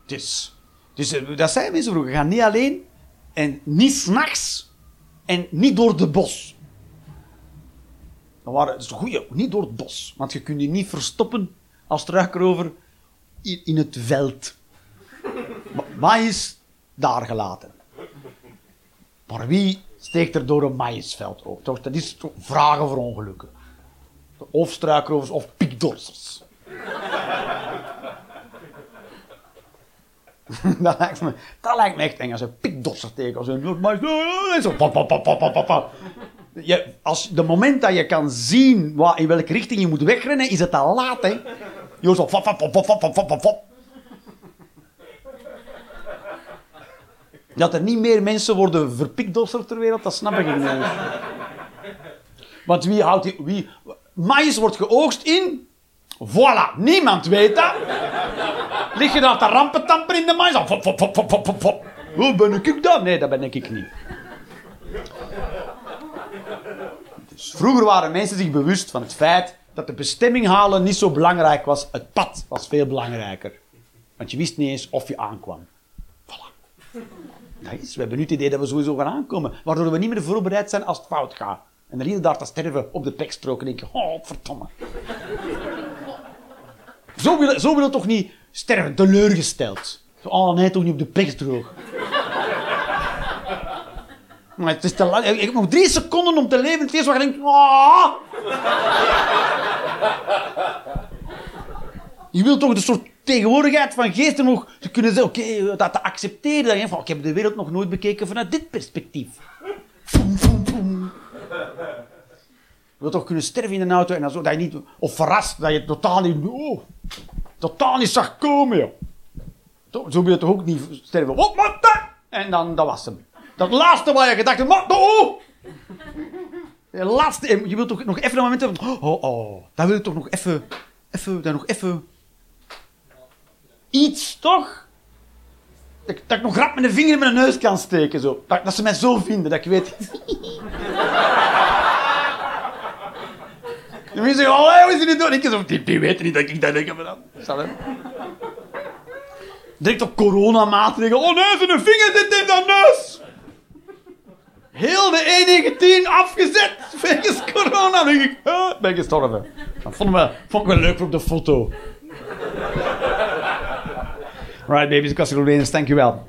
Dus, dus eh, dat zijn mensen vroeger. Ga niet alleen en niet s'nachts en niet door de bos. Dat, waren, dat is een niet door het bos. Want je kunt je niet verstoppen als struikrover in, in het veld. Is daar gelaten. Maar wie steekt er door een maïsveld op. Toch, dat is vragen voor ongelukken. Of struikrovers of piekdorsers. dat, lijkt me, dat lijkt me echt eng als een piekdosser tegen. Als een mais. en Zo, als de moment dat je kan zien waar, in welke richting je moet wegrennen, is het al laat. Hè? Je hoort zo. Fop, fop, fop, fop, fop, fop, fop, fop. Dat er niet meer mensen worden verpikdosserd ter wereld, dat snap ik niet. Want wie houdt die... Wie, maïs wordt geoogst in... Voilà, niemand weet dat. Lig je daar te rampentamper in de maïs? Fop, fop, fop, fop, fop, fop. Hoe ben ik dat? Nee, dat ben ik niet. Dus vroeger waren mensen zich bewust van het feit dat de bestemming halen niet zo belangrijk was. Het pad was veel belangrijker. Want je wist niet eens of je aankwam. Voilà. Dat is, we hebben nu het idee dat we sowieso gaan aankomen. Waardoor we niet meer voorbereid zijn als het fout gaat. En dan je daar te sterven op de pekstrook en denk je, oh, verdomme. Zo wil, zo toch niet sterven, teleurgesteld. Oh nee, toch niet op de pekstrook. Maar het is te lang. Ik heb nog drie seconden om te leven. Het eerste wat je denkt, ah. Je wilt toch de soort tegenwoordigheid van geesten nog te kunnen zeggen, oké, dat te accepteren. Dat je van, ik heb de wereld nog nooit bekeken vanuit dit perspectief. Foem. Je wilt toch kunnen sterven in een auto en dan zo, dat je niet, of verrast, dat je totaal niet, oh, totaal niet zag komen, Zo wil je toch ook niet sterven. Wat dat? En dan, dat was hem. Dat laatste waar je gedacht hebt, oh! De laatste, je wilt toch nog even een moment hebben, van, oh, oh, dat wil je toch nog even, even, dat nog even... Iets, toch? Dat, ik nog rap met een vinger in mijn neus kan steken, zo. Dat, dat ze mij zo vinden, dat ik weet... De mensen zeggen, oh, hoe is niet doen? Ik zo, die, die weten niet dat ik dat denk. Je? Direct op coronamaatregelen. Oh nee, zijn vinger zit in zijn neus. Heel de E19 afgezet wegens corona. Ik, ben gestorven. Dat vonden we, vond ik wel leuk voor op de foto. Right, baby's, Kasteel Thank you wel.